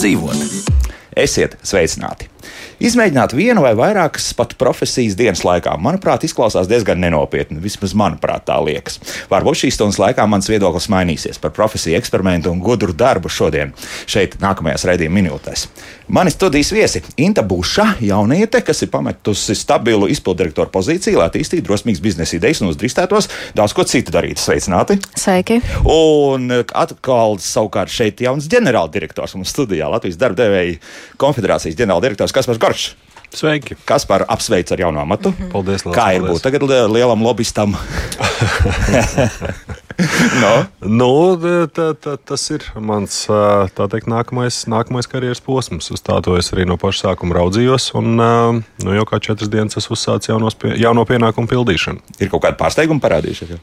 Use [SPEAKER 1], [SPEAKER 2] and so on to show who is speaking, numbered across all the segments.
[SPEAKER 1] dzīvot. Esiet sveicināti! Izmēģināt vienu vai vairākas pat profesijas dienas laikā, manuprāt, izklausās diezgan nenopietni. Vismaz manuprāt, tā liekas. Varbūt šīs stundas laikā mans viedoklis mainīsies par profesiju, eksperimentu un gudru darbu šodien, šeit, nākamajās raidījuma minūtēs. Mani studijas viesi Inta Buša, jauniete, kas ir pametusi stabilu izpildirektoru pozīciju, lai attīstītu drosmīgas biznesa idejas un uzdrīkstētos daudz ko citu darīt. Sveicināti!
[SPEAKER 2] Sveiki!
[SPEAKER 1] Un atkal savukārt šeit jauns ģenerāldirektors mums studijā Latvijas darba devēja konfederācijas ģenerāldirektors Kaspars Gorčs.
[SPEAKER 3] Sveiki!
[SPEAKER 1] Kas par apsveicu ar jauno amatu?
[SPEAKER 3] Paldies! Liels,
[SPEAKER 1] Kā ir būt tagad lielam lobbystam? no?
[SPEAKER 3] Nu, tā, tā, tas ir mans tā teikt, nākamais, nākamais karjeras posms. Uz tā to es arī no paša sākuma raudzījos. Un, nu, jau kā četras dienas esmu uzsācis jaunos pie, jauno pienākumu pildīšanu.
[SPEAKER 1] Ir kaut kāda pārsteiguma parādījušies. jau?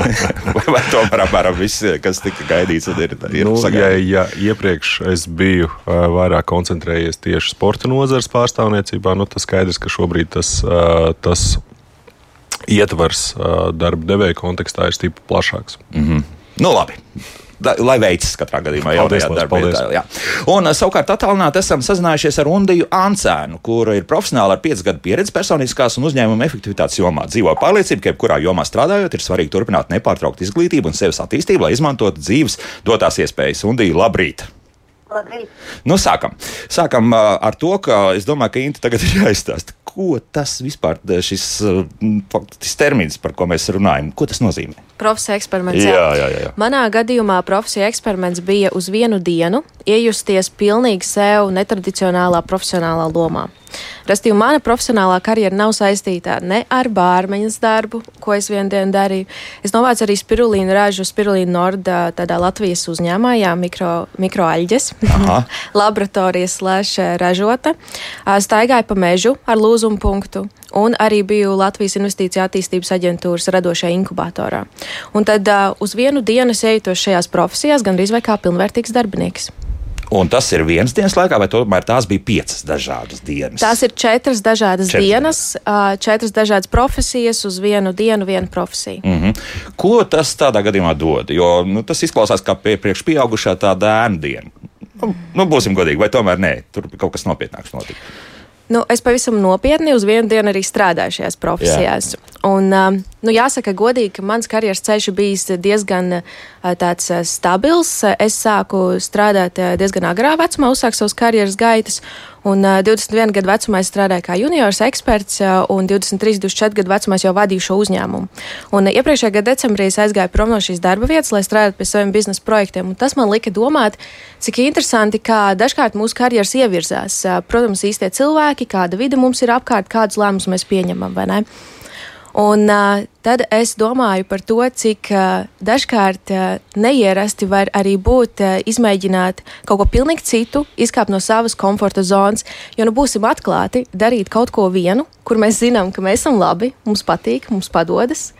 [SPEAKER 1] vai, tomēr apmēram viss, kas tika gaidīts, ir, ir
[SPEAKER 3] Nu, ja,
[SPEAKER 1] sagaidīts?
[SPEAKER 3] ja iepriekš es biju vairāk koncentrējies tieši sporta nozares pārstāvniecībā, nu, tas skaidrs, ka šobrīd tas, tas ietvars darba devēja kontekstā ir stipri plašāks.
[SPEAKER 1] Nu, labi. Da, lai veicas katrā gadījumā, jau tādā darbā.
[SPEAKER 3] paldies.
[SPEAKER 1] jā. Un, savukārt, attālināti esam sazinājušies ar Undiju Ancēnu, kura ir profesionāli ar 5 gadu pieredzi personiskās un uzņēmuma efektivitātes jomā. Dzīvo pārliecība, ka jebkurā jomā strādājot, ir svarīgi turpināt nepārtraukt izglītību un sevis attīstību, lai izmantotu dzīves dotās iespējas. Undija, labrīt!
[SPEAKER 4] Labrīt.
[SPEAKER 1] Nu, sākam. Sākam ar to, ka es domāju, ka Inta tagad ir jāizstāsta, ko tas vispār šis uh, faktiski termins, par ko mēs runājam, ko tas nozīmē.
[SPEAKER 2] Profesija eksperiments.
[SPEAKER 1] Jā, jā, jā, jā.
[SPEAKER 2] Manā gadījumā profesija eksperiments bija uz vienu dienu iejusties pilnīgi sev netradicionālā profesionālā lomā. Restīvi, mana profesionālā karjera nav saistīta ne ar bārmeņas darbu, ko es vienu dienu darīju. Es novācu arī spirulīnu ražu, spirulīnu Norda, tādā Latvijas uzņēmumā, jā, mikro, mikroaļģes, laboratorijas slash ražota. Staigāju pa mežu ar lūzumu punktu. Un arī biju Latvijas Investīcija attīstības aģentūras radošajā inkubatorā. Un tad uh, uz vienu dienu es eju tos šajās profesijās, gandrīz vai kā pilnvērtīgs darbinieks.
[SPEAKER 1] Un tas ir viens dienas laikā, vai tomēr tās bija piecas dažādas dienas?
[SPEAKER 2] Tās ir četras dažādas
[SPEAKER 1] Četras
[SPEAKER 2] dienas, ā, četras dažādas profesijas uz vienu dienu, viena profesija.
[SPEAKER 1] Mm -hmm. Ko tas tādā gadījumā dod? Jo nu, tas izklausās kā pie, priekš pieaugušā tāda ēna diena. Nu, nu, būsim godīgi, vai tomēr nē, tur kaut kas nopietnāks notika.
[SPEAKER 2] Nu, es pavisam nopietni uz vienu dienu arī strādāju šajās profesijās. Un, um, nu, jāsaka, godīgi, ka mans karjeras ceļš bijis diezgan uh, tāds, uh, stabils. Es sāku strādāt uh, diezgan agrā vecumā, uzsāku savus karjeras gaitas. Un uh, 21 gadu vecumā es strādāju kā juniors eksperts, un 23, 24 gadu vecumā jau vadīju šo uzņēmumu. Un iepriekšējā gada decembrī es aizgāju prom no šīs darba vietas, lai strādātu pie saviem biznesa projektiem. Un tas man lika domāt, cik interesanti, kā dažkārt mūsu karjeras ievirzās. Protams, īstie cilvēki, kāda vide mums ir apkārt, kādus lēmumus mēs pieņemam? Un uh, tad es domāju par to, cik uh, dažkārt uh, neierasti var arī būt uh, izmēģināt kaut ko pilnīgi citu, izkāpt no savas komforta zonas. Jo, nu, būsim atklāti, darīt kaut ko vienu, kur mēs zinām, ka mēs esam labi, mums patīk, mums padodas,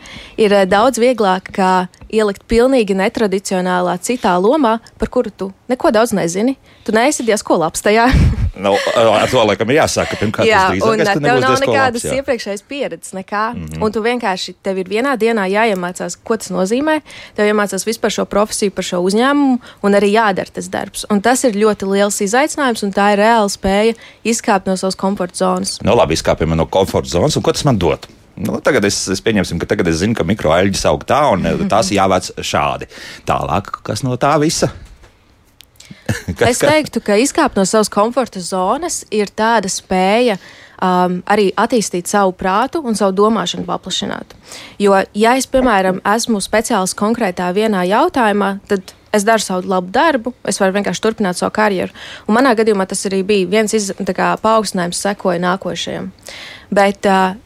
[SPEAKER 2] ir uh, daudz vieglāk kā ielikt pilnīgi netradicionālā citā lomā, par kuru tu neko daudz nezini. Tu neesi diezko labs tajā.
[SPEAKER 1] Nu, ar to laikam ir jāsaka, pirmkārt,
[SPEAKER 2] Jā,
[SPEAKER 1] tas
[SPEAKER 2] un
[SPEAKER 1] drīzākais, ka
[SPEAKER 2] tev nav nekādas
[SPEAKER 1] labs,
[SPEAKER 2] iepriekšējas pieredzes, nekā. Mm -hmm. Un tu vienkārši tev ir vienā dienā jāiemācās, ko tas nozīmē. Tev jāiemācās vispār šo profesiju, par šo uzņēmumu, un arī jādara tas darbs. Un tas ir ļoti liels izaicinājums, un tā ir reāla spēja izkāpt no savas komforta zonas.
[SPEAKER 1] Nu, labi, izkāpjam no komforta zonas, un ko tas man dod? Nu, tagad es, es pieņemsim, ka tagad es zinu, ka mikroaļģis aug tā, un eh, tās jāvāc šādi. Tālāk, kas no tā visa?
[SPEAKER 2] Es teiktu, ka izkāpt no savas komforta zonas ir tāda spēja um, arī attīstīt savu prātu un savu domāšanu paplašināt. Jo, ja es, piemēram, esmu speciālists konkrētā vienā jautājumā, tad es daru savu labu darbu, es varu vienkārši turpināt savu karjeru. Un manā gadījumā tas arī bija viens iz, kā, paaugstinājums, sekoja nākošajam. Bet uh,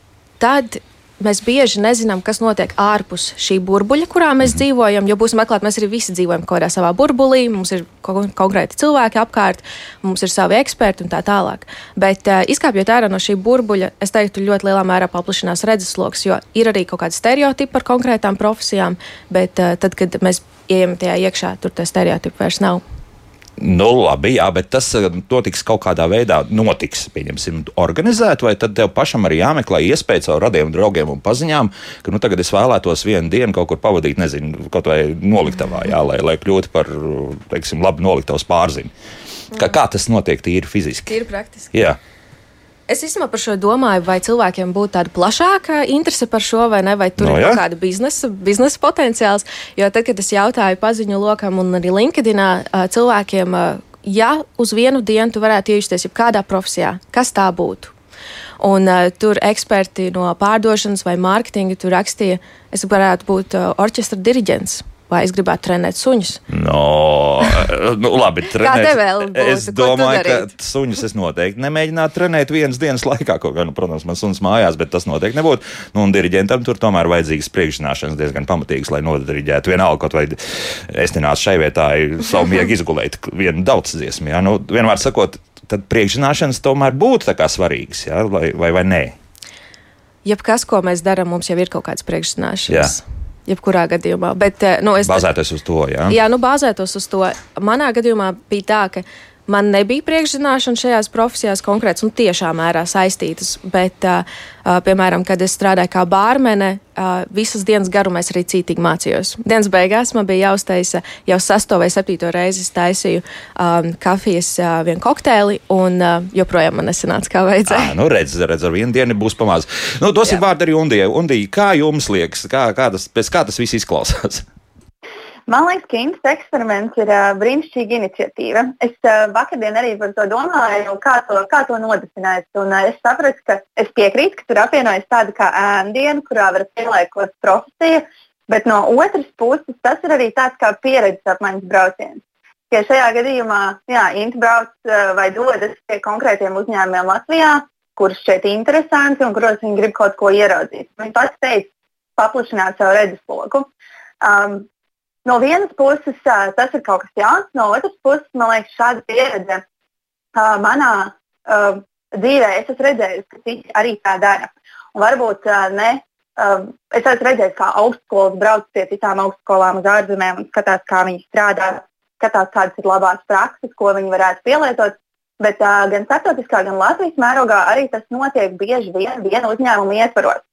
[SPEAKER 2] tad mēs bieži nezinām, kas notiek ārpus šī burbuļa, kurā mēs dzīvojam. Jo būsim atklāti, mēs arī visi dzīvojam kaut kādā savā burbulī, mums ir ko- konkrēti cilvēki apkārt, mums ir savi eksperti un tā tālāk. Bet uh, izkāpjot ārā no šī burbuļa, es teiktu, ļoti lielā mērā paplašinās redzesloks, jo ir arī kaut kādi stereotipi par konkrētām profesijām, bet uh, tad, kad mēs ejam tajā iekšā, tur tie stereotipi vairs nav.
[SPEAKER 1] Nu, labi, jā, bet tas eh, notiks kaut kādā veidā, notiks, pieņemsim, organizēt, vai tad tev pašam arī jāmeklē iespēja caur radiem, draugiem un paziņām, ka nu, tagad es vēlētos vienu dienu kaut kur pavadīt, nezinu, kaut vai noliktavā, jā, lai, lai kļūtu par, teiksim, labi noliktavas pārziņu. Kā, kā tas notiek tīri fiziski?
[SPEAKER 2] Tīri praktiski.
[SPEAKER 1] Jā.
[SPEAKER 2] Es īstenībā par šo domāju, vai cilvēkiem būtu tāda plašāka interese par šo, vai ne, vai tur
[SPEAKER 1] No,
[SPEAKER 2] ir kaut kāda biznesa, biznesa potenciāls. Jo tad, kad es jautāju paziņu lokam un arī LinkedInā cilvēkiem, ja uz vienu dienu tu varētu iejusties jebkādā profesijā, kas tā būtu? Un uh, tur eksperti no pārdošanas vai mārketinga rakstīja, es varētu būt uh, orķestra diriģents. Vai es gribētu trenēt suņus?
[SPEAKER 1] No, nu, labi, trenēt.
[SPEAKER 2] tev vēl būtu?
[SPEAKER 1] Es domāju, ka suņus es noteikti nemēģinātu trenēt vienas dienas laikā. Kaut gan, nu, protams, man suns mājās, bet tas noteikti nebūtu. Nu, un diriģentam tur tomēr vajadzīgas priekšzināšanas diezgan pamatīgas, lai nodiriģētu vienalga kaut vai es nenācu šai vietā savu miegu izgulēt vienu daudz dziesmu. Ja? Nu, vienmēr sakot, tad priekšzināšanas tomēr būtu kā svarīgas, ja? vai, vai, vai nē.
[SPEAKER 2] Jebkas, ko mēs darām, mums jau ir kaut kāds priekšzināšanas.
[SPEAKER 1] Jā.
[SPEAKER 2] Jebkurā gadījumā. Bet, eh, nu, es,
[SPEAKER 1] Bāzēties uz to, jā.
[SPEAKER 2] Jā, nu, bāzētos uz to. Manā gadījumā bija tā, ka man nebija priekšzināšana šajās profesijās konkrēts un tiešā mērā saistītas. Bet, uh, piemēram, kad es strādāju kā bārmene, uh, visas dienas garumā es arī cītīgi mācījos. Dienas beigās man bija jāuztaisa jau sesto vai septīto reizi taisīju um, kafijas uh, vienu kokteili, un uh, joprojām man nesanāca kā vajadzēja.
[SPEAKER 1] À, nu redz, redz, ar vienu dienu būs pamazs. Nu, dosim
[SPEAKER 2] Jā.
[SPEAKER 1] vārdu arī Undijai. Undija, kā jums liekas, kā, kā, tas, pēc kā tas viss izklausās?
[SPEAKER 4] Man liekas, ka Intas eksperiments ir uh, brīnišķīga iniciatīva. Es uh, vakardien arī par to domāju, kā to, kā to nodefinēt. Un, uh, es sapratu, ka es piekrītu, ka tur apvienojas tāda kā ēndiena, kurā var pieliekot profesiju, bet no otras puses tas ir arī tāds kā pieredzes apmaiņas brauciens. Ja šajā gadījumā Inta brauc uh, vai dodas pie konkrētiem uzņēmumiem Latvijā, kurus šeit ir interesanti un kuros viņi grib kaut ko ieraudzīt. Viņi pats teica, paplašināt savu redzesloku. Um, no vienas puses ā, tas ir kaut kas jauns, no otras puses man liekas, šāda pieredze ā, manā ā, dzīvē es esmu redzējusi, ka citi arī tā dara. Un varbūt ā, ne. ā, Es esmu redzējis, kā augstskolas brauc pie citām augstskolām uz ārzemēm un skatās, kā viņi strādā, skatās, kādas ir labās prakses, ko viņi varētu pielietot. Bet uh, gan starptautiskā, gan Latvijas mērogā arī tas notiek bieži vien viena uzņēmuma ietvaros.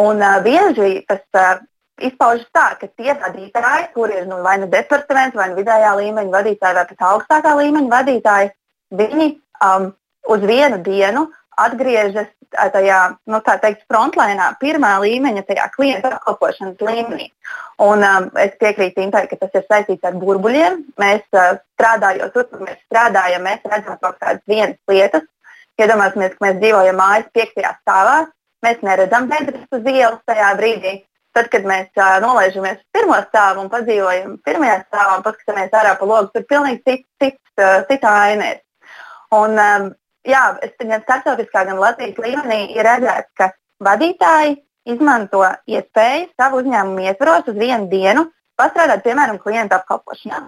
[SPEAKER 4] Un uh, bieži tas uh, izpaužas tā, ka tie vadītāji, kur ir nu, vai nu departaments, vai nu vidējā līmeņa vadītāji, vai pat augstākā līmeņa vadītāji, viņi um, uz vienu dienu atgriežas tajā, nu, tā teikt, frontlēnā, pirmā līmeņa, tajā klienta apkalpošanas līmenī. Un, um, es piekrītu Intai, ka tas ir saistīts ar burbuļiem. Mēs uh, strādājot tur, kur mēs strādājam, mēs redzam kaut kādas vienas lietas. Iedomāsimies, ka mēs dzīvojam mājas piektajā stāvā. Mēs neredzam bedres uz ielas tajā brīdī. Tad, kad mēs uh, nolaižamies uz pirmo stāvu un padzīvojam pirmajā stāvā un paskatāmies ārā pa logu, tur pilnīgi cits, cits, uh, cita aina. ir. Un, um, jā, es gan starptautiskā, gan Latvijas līmenī ir redzēts, ka vadītāji izmanto iespēju savu uzņēmumu ietvaros uz vienu dienu pastrādāt, piemēram, klientu apkalpošanā.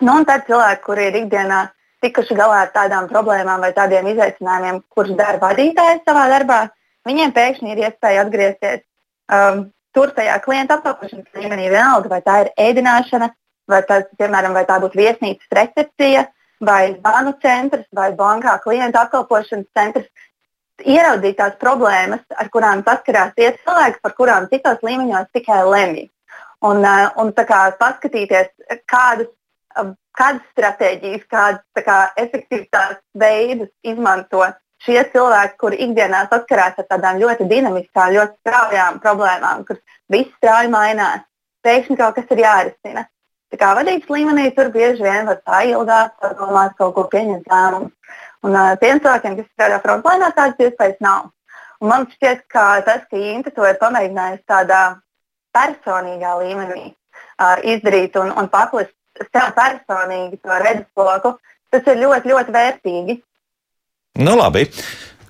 [SPEAKER 4] Nu, un tad cilvēki, kuri ir ikdienā tikuši galā ar tādām problēmām vai tādiem izaicinājumiem, kurus dara vadītājs savā darbā, viņiem pēkšņi ir iespēja atgriezties um, tur tajā klienta apkalpošanas līmenī vienalga, vai tā ir ēdināšana, vai, tas, piemēram, vai tā būtu viesnīcas recepcija, vai zvanu centrs, vai bankā klienta apkalpošanas centrs. Ieraudzīt tās problēmas, ar kurām saskarās tie cilvēki, par kurām citos līmeņos tikai lemj. Un, uh, un kā paskatīties, kādas, uh, kādas stratēģijas, kādas kā, efektivitātes veidus izmanto šie cilvēki, kuri ikdienā saskarās ar tādām ļoti dinamiskām, ļoti straujām problēmām, kur viss strauji mainās. Pēkšņi kaut kas ir jārisina. Tā kā vadības līmenī tur bieži vien var tā ilgāk, padomāt, kaut ko pieņemt lēmumus. Un uh, tiem cilvēkiem, kas strādā frontlīnā, tādas iespējas nav. Un man šķiet, ka tas, ka Inta to ir pamēģinājusi tādā personīgā līmenī uh, izdarīt un, un paplist sev personīgi to redzesloku, tas ir ļoti, ļoti vērtīgi.
[SPEAKER 1] Nu, labi,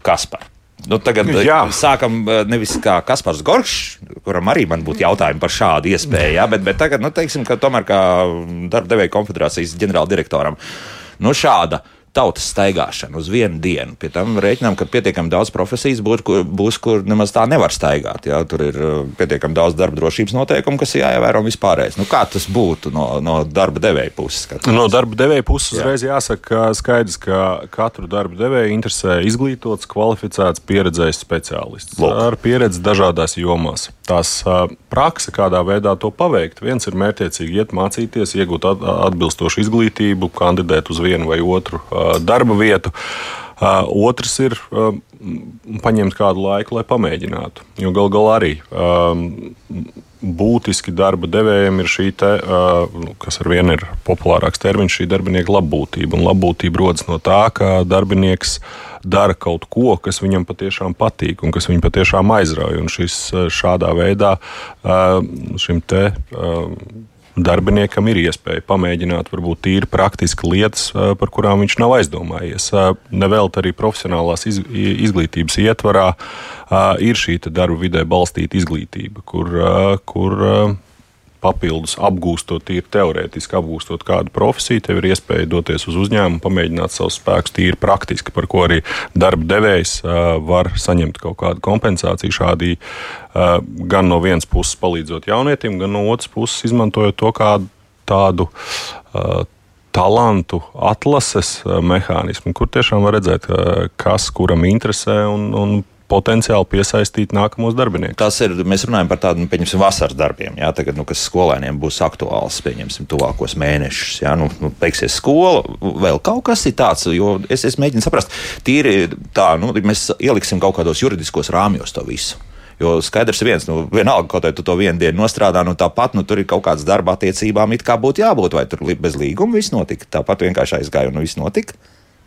[SPEAKER 1] Kaspar. Nu, tagad
[SPEAKER 3] Jā.
[SPEAKER 1] Jā. sākam eh, nevis kā Kaspars Goršs, kuram arī man būtu jautājumi par šādu iespēju, jā, bet, bet tagad, nu, teiksim, ka tomēr kā darba devēja konfederācijas ģenerāldirektoram, nu, šāda tautas staigāšanu uz vienu dienu. Pie tam rēķinām, ka pietiekami daudz profesijas būs, kur, būs, kur nemaz tā nevar staigāt. Jā. Tur ir uh, pietiekami daudz darba drošības noteikumu, kas jāievēro vispārējais. Nu, kā tas būtu no, no darba devēja puses? Skatās?
[SPEAKER 3] No darba devēja puses uzreiz Jā. jāsaka, ka skaidrs, ka katru darba devēju interesē izglītots, kvalificēts, pieredzējis speciālists Lūk. ar pieredzi dažādās jomās. Tās uh, praksa, kādā veidā to paveikt, viens ir mērķiecīgi iet mācīties, iegūt atbilstošu izglītību, kandidēt uz vienu vai otru uh, darba vietu. Uh, otrs ir uh, paņemt kādu laiku, lai pamēģinātu. Jo gal galā arī um, būtiski darba devējiem ir šī, te, uh, kas ar vienu ir populārāks termins, šī darbinieka labbūtība. Un labbūtība rodas no tā, ka darbinieks dara kaut ko, kas viņam patiešām patīk un kas viņu patiešām aizrauja. Un šis šādā veidā šim te darbiniekam ir iespēja pamēģināt, varbūt tīri praktiski lietas, par kurām viņš nav aizdomājies. Nevelti arī profesionālās izglītības ietvarā ir šī darba vidē balstīta izglītība, kur, kur papildus apgūstot, tīri teorētiski apgūstot kādu profesiju, tev ir iespēja doties uz uzņēmumu, pamēģināt savus spēkus tīri praktiski, par ko arī darba devējs var saņemt kaut kādu kompensāciju. Šādi gan no vienas puses palīdzot jaunietim, gan no otras puses izmantojot to kādu tādu talantu atlases mehānismu, kur tiešām var redzēt, kas kuram interesē un, un potenciāli piesaistīt nākamos darbiniekus.
[SPEAKER 1] Tas ir, mēs runājam par tādu, nu, pieņemsim, vasaras darbiem, jā, tagad, nu, kas skolēniem būs aktuāls, pieņemsim, tuvākos mēnešus, jā, nu, nu beigsies skola, vēl kaut kas ir tāds, jo es, es mēģinu saprast, tīri tā, nu, mēs ieliksim kaut kādos juridiskos rāmjos to visu. Jo skaidrs viens, nu, vienalga, kaut vai tu to vienu dienu nostrādā, nu tāpat, nu, tur ir kaut kādas darba attiecībām, it kā būtu jābūt, vai tur bez līguma viss notika. Tāpat vienkārši aizgāja un viss notika.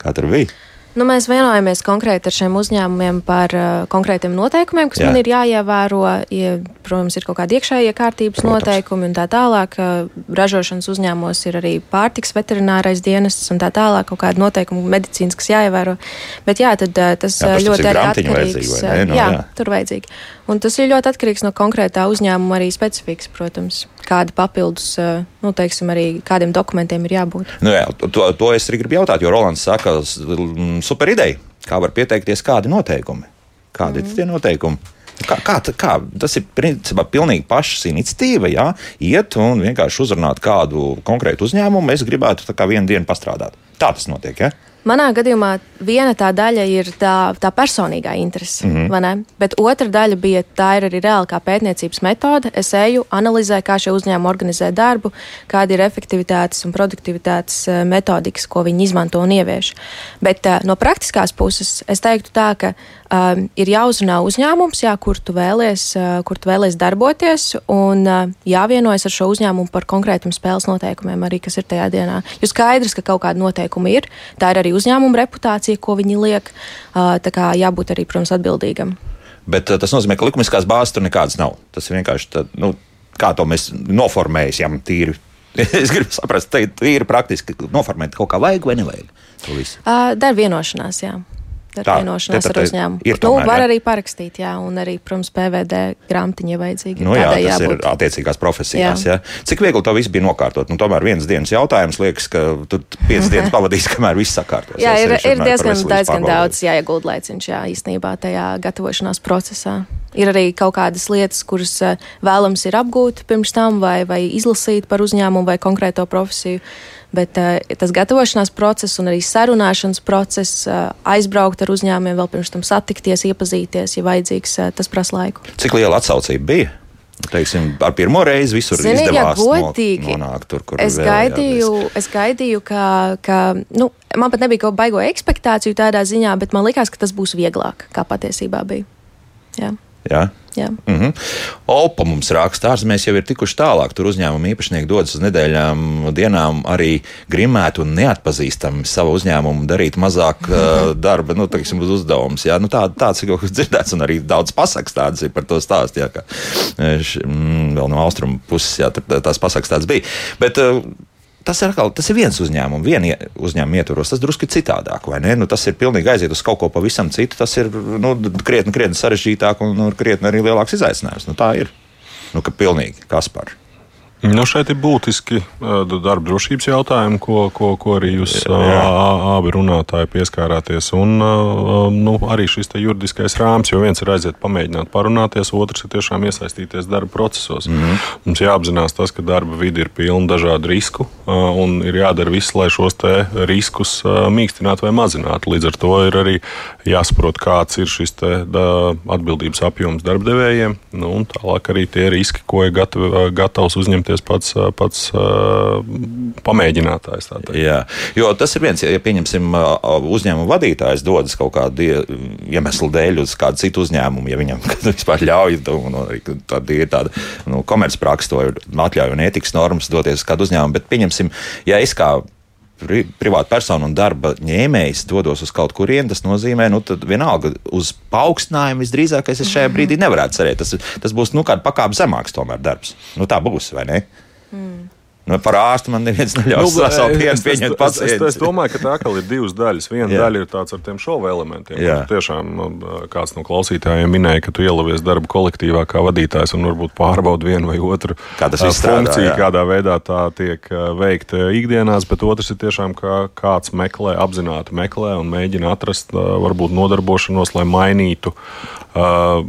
[SPEAKER 1] Kā tur bija?
[SPEAKER 2] Nu, mēs vienojamies konkrēti ar šiem uzņēmumiem par uh, konkrētiem noteikumiem, kas Jā. man ir jāievēro. Ja, protams, ir kaut kādi iekšējie kārtības protams. noteikumi un tā tālāk. Uh, ražošanas uzņēmumos ir arī pārtiks veterinārais dienests un tā tālāk, kaut kādi noteikumi medicīnas, kas jāievēro. Bet jā, tad uh, tas jā, ļoti arī atkarīgs. Uh, no, jā, jā, tur vajadzīgi. Un tas ir ļoti atkarīgs no konkrētā uzņēmuma arī specifikas, protams kāda papildus, eh, nu, teiksim, arī kādiem dokumentiem ir jābūt.
[SPEAKER 1] Nu, jā, to, to es arī gribu jautāt, jo Rolands saka, super ideja, kā var pieteikties, kādi noteikumi. Kādi mm. ir tie noteikumi? Kā, kā, kā, tas ir principā pilnīgi pašas iniciatīva, jā, iet un vienkārši uzrunāt kādu konkrētu uzņēmumu. Es gribētu tā kā vienu dienu pastrādāt. Tā tas notiek. Ja?
[SPEAKER 2] Manā gadījumā viena tā daļa ir tā, tā personīgā interese, mm -hmm. bet otra daļa bija tā ir arī reāli kā pētniecības metode. Es eju, analizēju, kā šie uzņēmumi organizē darbu, kāda ir efektivitātes un produktivitātes eh, metodikas, ko viņi izmanto un ievieš. Bet uh, no praktiskās puses es teiktu tā, ka um, ir jāuzrunā uzņēmums, jā, kur tu vēlies, uh, kur tu vēlies darboties, un uh, jāvienojas ar šo uzņēmumu par konkrētiem spēles noteikumiem, arī kas ir tajā dienā. Jo skaidrs, ka kaut kāda noteikuma ir, tā ir arī uzņēmuma reputācija, ko viņi liek. Tā kā jābūt arī, protams, atbildīgam.
[SPEAKER 1] Bet tas nozīmē, ka likumiskās bāzes tur nekādas nav. Tas ir vienkārši tā, nu, kā to mēs noformējam tīri. es gribu saprast, tā ir praktiski noformēt kaut kā vajag vai nevajag.
[SPEAKER 2] Uh, Dar vienošanās, jā ar tā, vienošanos ar uzņēmumu. Ir tomēr, nu, var jā. arī parakstīt, jā, un arī, protams, PVD grāmatiņa vajadzīga.
[SPEAKER 1] Nu, jā, tas jābūt. ir attiecīgās profesijās. Jā. Jā. Cik viegli to visu bija nokārtot? Nu, tomēr viens dienas jautājums liekas, ka tu piecas dienas pavadīs, kamēr viss sakārtos.
[SPEAKER 2] Jā, ir, ir diezgan, diezgan daudz jāieguld laiciņš, jā, īstenībā tajā gatavošanās procesā. Ir arī kaut kādas lietas, kuras eh, vēlams ir apgūt pirms tam, vai, vai izlasīt par uzņēmumu vai konkrēto profesiju. Bet uh, tas gatavošanās process un arī sarunāšanas process, uh, aizbraukt ar uzņēmumiem, vēl pirms tam satikties, iepazīties, ja vajadzīgs, tas prasa laiku.
[SPEAKER 1] Cik liela atsaucība bija? Teiksim, ar pirmo reizi visur
[SPEAKER 2] Zini,
[SPEAKER 1] izdevās
[SPEAKER 2] ja godīgi, nonākt tur, kur es gaidīju. Es gaidīju, ka, ka nu, man pat nebija kaut baigo ekspektāciju tādā ziņā, bet man likās, ka tas būs vieglāk, kā patiesībā bija. Jā.
[SPEAKER 1] Jā.
[SPEAKER 2] Jā.
[SPEAKER 1] Mm -hmm. Opa mums raksta, ārzemēs jau ir tikuši tālāk. Tur uzņēmuma īpašnieki dodas uz nedēļām, dienām arī grimēt un neatpazīstami savu uzņēmumu, darīt mazāk uh, darba, nu, teiksim, uz uzdevumus. Jā, nu, tā, tāds ir kaut kas dzirdēts, un arī daudz pasakas tādas ir par to stāst. Jā, ka, š, mm, vēl no austrumu puses, jā, tās pasakas tādas bija. Bet, uh, tas ir, atkal, tas ir viens uzņēmums, viena uzņēmuma ietvaros. Tas drusku citādāk, vai ne? Nu, tas ir pilnīgi aiziet uz kaut ko pavisam citu. Tas ir nu, krietni, krietni sarežģītāk un nu, krietni arī lielāks izaicinājums. Nu, tā ir. Nu, ka pilnīgi kas par.
[SPEAKER 3] Nu, šeit ir būtiski darba drošības jautājumi, ko, ko, ko arī jūs abi runātāji pieskārāties. Un nu, arī šis juridiskais rāms, jo viens ir aiziet pamēģināt parunāties, otrs ir tiešām iesaistīties darba procesos. Mm -hmm. Mums jāapzinās tas, ka darba vide ir pilna dažādu risku un ir jādara viss, lai šos riskus mīkstinātu vai mazinātu. Līdz ar to ir arī jāsaprot, kāds ir šis atbildības apjoms darbdevējiem, nu, un tālāk arī tie riski, ko ir gatav, gatavs uzņemt uzņemties pats, pats pamēģinātājs.
[SPEAKER 1] Jā, jo tas ir viens, ja pieņemsim uzņēmuma vadītājs dodas kaut kādu iemeslu dēļ uz kādu citu uzņēmumu, ja viņam vispār ļauj, un tad ir tāda nu, komercpraksa, to ir atļauj un ētikas normas doties uz kādu uzņēmumu, bet pieņemsim, ja es kā pri, privāta persona un darba ņēmējs dodos uz kaut kurienu, tas nozīmē, nu, vienalga uz paaugstinājumu visdrīzākais es šajā brīdī nevarētu cerēt. Tas, tas būs nu, kāda pakāpe zemāks tomēr darbs. Nu, tā būs, vai ne? Mm. Nu, par ārstu man neviens neļaus nu, savu pienu pieņemt
[SPEAKER 3] pacientu. Es, es, es domāju, ka tā kā ir divas daļas. Viena Jā. daļa ir tāds ar tiem šovu elementiem. Tiešām nu, kāds no klausītājiem minēja, ka tu ielavies darba kolektīvā kā vadītājs un varbūt pārbaudi vienu vai otru
[SPEAKER 1] kā funkciju,
[SPEAKER 3] jā. kādā veidā tā tiek veikta ikdienās, bet otrs ir tiešām, kā kāds meklē, apzināti meklē un mēģina atrast varbūt nodarbošanos, lai mainītu. Uh,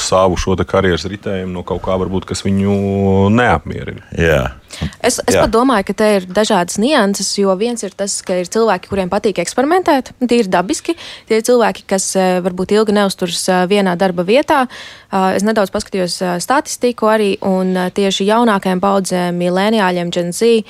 [SPEAKER 3] savu šo karjeras ritējumu no kaut kā, varbūt, kas viņu neapmierina.
[SPEAKER 1] Jā.
[SPEAKER 2] Es, es pat domāju, ka te ir dažādas nianses, jo viens ir tas, ka ir cilvēki, kuriem patīk eksperimentēt, tie ir dabiski. Tie ir cilvēki, kas eh, varbūt ilgi neuzturas eh, vienā darba vietā. Eh, es nedaudz paskatījos statistiku arī, un tieši jaunākajām paudzēm, mileniāļiem, Gen Z,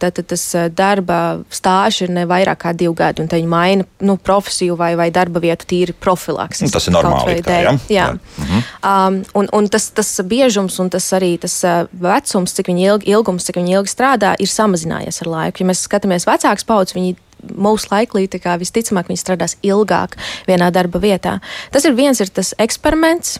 [SPEAKER 2] tad, tas darba stāsts ir ne vairāk kā divi gadi, un viņi maina nu, profesiju vai, vai darba vietu tīri profilaks.
[SPEAKER 1] Nu, tas ir normāli.
[SPEAKER 2] Kā, ja? Jā. jā. Mhm. Um, un, un tas, tas biežums un tas arī tas vecums, cik viņi ilgi ilgums, cik viņi ilgi strādā, ir samazinājies ar laiku. Ja mēs skatāmies vecāks paudzes, viņi mūsu laiklī, kā visticamāk, viņi strādās ilgāk vienā darba vietā. Tas ir viens ir tas eksperiments,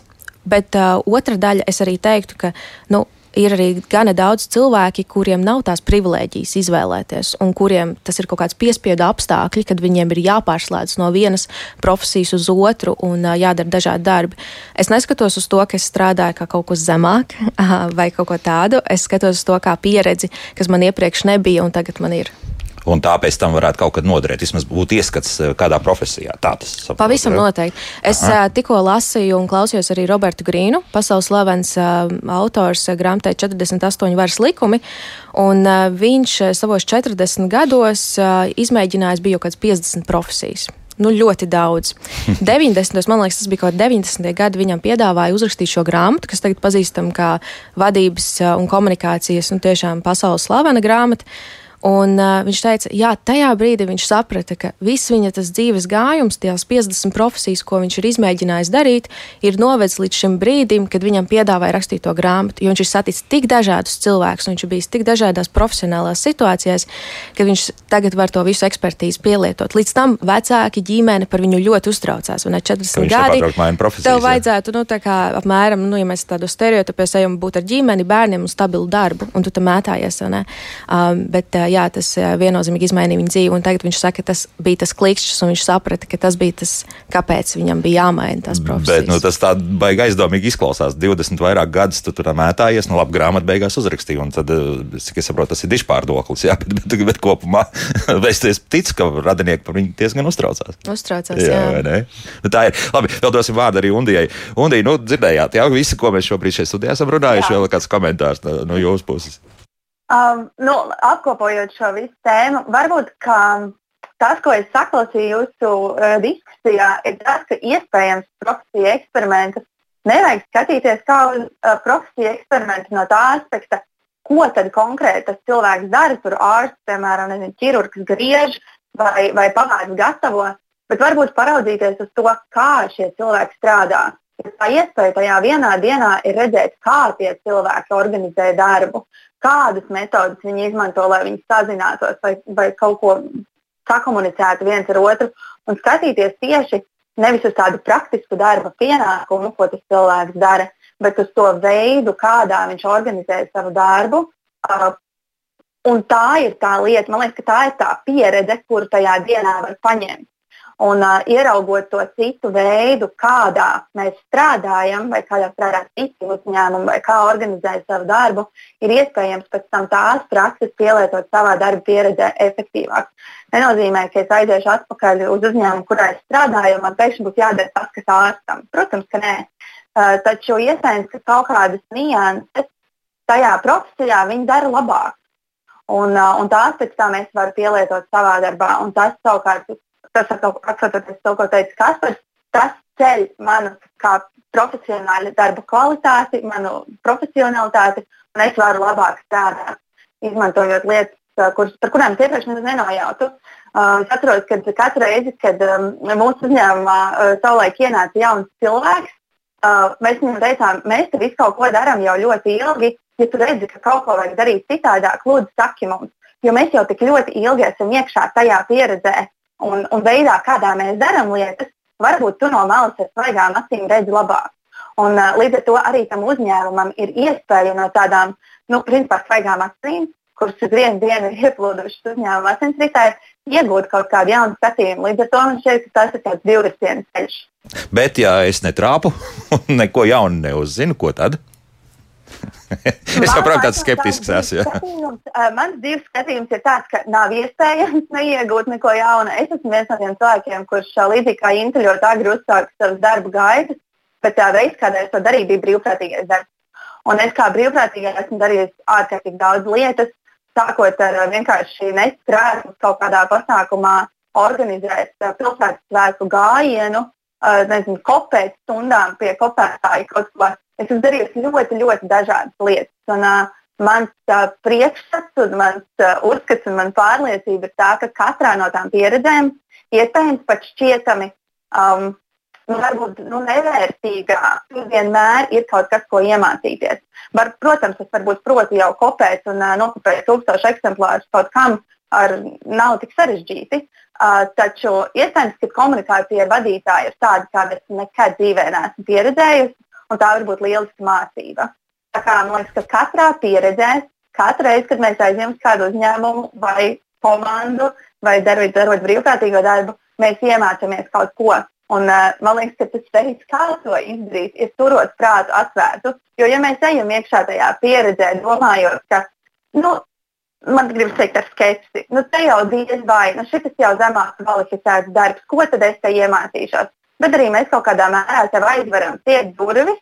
[SPEAKER 2] bet uh, otra daļa es arī teiktu, ka nu, ir arī gana daudz cilvēki, kuriem nav tās privilēģijas izvēlēties, un kuriem tas ir kaut kāds piespiedu apstākļi, kad viņiem ir jāpārslēdz no vienas profesijas uz otru un jādara dažādi darbi. Es neskatos uz to, ka es strādāju kā kaut kas zemāk vai kaut ko tādu. Es skatos uz to kā pieredzi, kas man iepriekš nebija un tagad man ir
[SPEAKER 1] un tā pēc tam varētu kaut kad noderēt. Vismaz būt ieskats eh, kādā profesijā. Tā tas
[SPEAKER 2] saprot, Pavisam jau? noteikti. Es Aha. Eh, tikko lasīju un klausījos arī Robertu Grīnu, pasaules slavens uh, autors grāmatai 48 varas likumi. Un, viņš savos 40 gados izmēģinājis bija jau kāds 50 profesijas nu, ļoti daudz. 90. man liekas, tas bija kaut kāds 90. gadi, viņam piedāvāja uzrakstīt šo grāmatu, kas tagad pazīstama kā vadības un komunikācijas, nu, tiešām pasaules slavena grāmata. Un, uh, viņš teica, jā, tajā brīdī viņš saprata, ka viss viņa dzīves gājums, tās 50 profesijas, ko viņš ir izmēģinājis darīt, ir novedis līdz šim brīdim, kad viņam piedāvāja rakstīt to grāmatu. Jo viņš ir saticis tik dažādus cilvēkus, un viņš ir bijis tik dažādās profesionālās situācijās, ka viņš tagad var to visu ekspertīzi pielietot. Līdz tam vecāki ģimene par viņu ļoti uztraucās. Un ar 40 gadiem tev vajadzētu, nu, tā kā apmēram, nu, ja mēs tādu stereotipu ejam, būt ar ģimeni, bērniem un stabilu darbu, un tu tam mētājies. Um, bet, uh, jā, tas viennozīmīgi izmainīja viņa dzīvi. Un tagad viņš saka, ka tas bija tas klikšķis, un viņš saprata, ka tas bija tas, kāpēc viņam bija jāmaina tās profesijas.
[SPEAKER 1] Bet nu, tas tā baigi aizdomīgi izklausās. 20 vairāk gadus tu tur mētājies, nu labi, grāmatu beigās uzrakstīja. Un tad, cik es saprotu, tas ir dišpārdoklis. Jā, bet, bet, bet kopumā es ticu, ka radinieki par viņu diezgan uztraucās.
[SPEAKER 2] Uztraucās, jā. jā
[SPEAKER 1] nu, tā ir. Labi, vēl dosim vārdu arī Undijai. Undija, nu, dzirdējāt, jā, visi, ko mēs šobrīd šeit studijā esam runājuši, jā. vēl kāds komentārs no, no jūsu puses.
[SPEAKER 4] Um, nu, apkopojot šo visu tēmu, varbūt tas, ko es saklausīju jūsu uh, diskusijā, ir tas, ka iespējams profesija eksperimentus nevajag skatīties kā uz uh, profesiju eksperimentu no tā aspekta, ko tad konkrēti tas cilvēks dara. Tur ārsts, piemēram, nezinu, ķirurgs griež vai, vai pagātnes gatavo, bet varbūt paraudzīties uz to, kā šie cilvēki strādā. Tā iespēja tajā vienā dienā ir redzēt, kā tie cilvēki organizē darbu, kādas metodas viņi izmanto, lai viņi sazinātos vai, vai kaut ko sakomunicētu viens ar otru un skatīties tieši nevis uz tādu praktisku darba pienākumu, ko tas cilvēks dara, bet uz to veidu, kādā viņš organizē savu darbu. Un tā ir tā lieta, man liekas, ka tā ir tā pieredze, kuru tajā dienā var paņemt. Un uh, ieraugot to citu veidu, kādā mēs strādājam, vai kādā strādā citi uzņēmumi, vai kā organizēt savu darbu, ir iespējams pēc tam tās prakses pielietot savā darba pieredzē efektīvāk. Nenozīmē, ka es aiziešu atpakaļ uz uzņēmumu, kurā es strādāju, un man pēkšņi būs jādara tas, kas ārstam. Protams, ka nē. Uh, taču iespējams, ka kaut kādas nianses tajā profesijā viņi dara labāk. Un, un tās pēc tam es varu pielietot savā darbā. Un tas savukārt tas atcaucoties to, ko teica Kaspars, tas ceļ manu kā profesionāļa darba kvalitāti, manu profesionalitāti, un es varu labāk strādāt, izmantojot lietas, kuras, par kurām es iepriekš nenojautu. Uh, es atceros, ka katru reizi, kad um, mūsu uzņēmumā uh, savulaik ienāca jauns cilvēks, uh, mēs viņam teicām, mēs te visu kaut ko darām jau ļoti ilgi. Ja tu redzi, ka kaut ko vajag darīt citādāk, lūdzu, saki mums. Jo mēs jau tik ļoti ilgi esam iekšā tajā pieredzē, un, un veidā, kādā mēs darām lietas, varbūt tu no malas ar svaigām acīm redzi labāk. Un, uh, līdz ar to arī tam uzņēmumam ir iespēja no tādām, nu, principā, svaigām acīm, kuras uz vienu dienu ir ieplūdušas uzņēmuma asinsritē, iegūt kaut kādu jaunu skatījumu. Līdz ar to man šķiet, ka tas ir tāds divvirziena ceļš.
[SPEAKER 1] Bet, ja es netrāpu un neko jaunu neuzzinu, ko tad? Es saprotu, kāds skeptisks esmu.
[SPEAKER 4] Ja. Mans dzīves skatījums ir tāds, ka nav iespējams neiegūt neko jaunu. Es esmu viens no tiem cilvēkiem, kurš līdzīgi kā Intu ļoti agri uzsāka savas darba gaitas, bet tā veids, kādā es to darīju, bija brīvprātīgais darbs. Un es kā brīvprātīgais esmu darījis ārkārtīgi daudz lietas, sākot ar vienkārši nestrādāt kaut kādā pasākumā, organizēt pilsētas svētku gājienu, nezinu, kopēt stundām pie kopētāja kaut ko es esmu darījusi ļoti, ļoti dažādas lietas. Un, uh, mans uh, priekšstats, un mans uh, uzskats un man pārliecība ir tā, ka katrā no tām pieredzēm iespējams pat šķietami. Um, Nu, varbūt nu, nevērtīgā, vienmēr ir kaut kas, ko iemācīties. Var, protams, es varbūt protu jau kopēt un uh, nokopēt tūkstošu eksemplārus kaut kam, ar, nav tik sarežģīti. Uh, taču iespējams, ka komunikācija ar vadītāju ir tāda, kādu es nekad dzīvē neesmu pieredzējusi un tā var būt lieliska mācība. Tā kā, man liekas, ka katrā pieredzē, katru reizi, kad mēs aizņemam kādu uzņēmumu vai komandu vai darot, darot brīvprātīgo darbu, mēs iemācāmies kaut ko. Un, uh, man liekas, ka tas veids, kā to izdarīt, ir turot prātu atvērtu. Jo, ja mēs ejam iekšā tajā pieredzē, domājot, ka, nu, man gribas teikt, ar skepsi, nu, te jau diez vai, nu, šis jau zemāk kvalificēts darbs, ko tad es te iemācīšos? Bet arī mēs kaut kādā mērā sev aizveram ciet durvis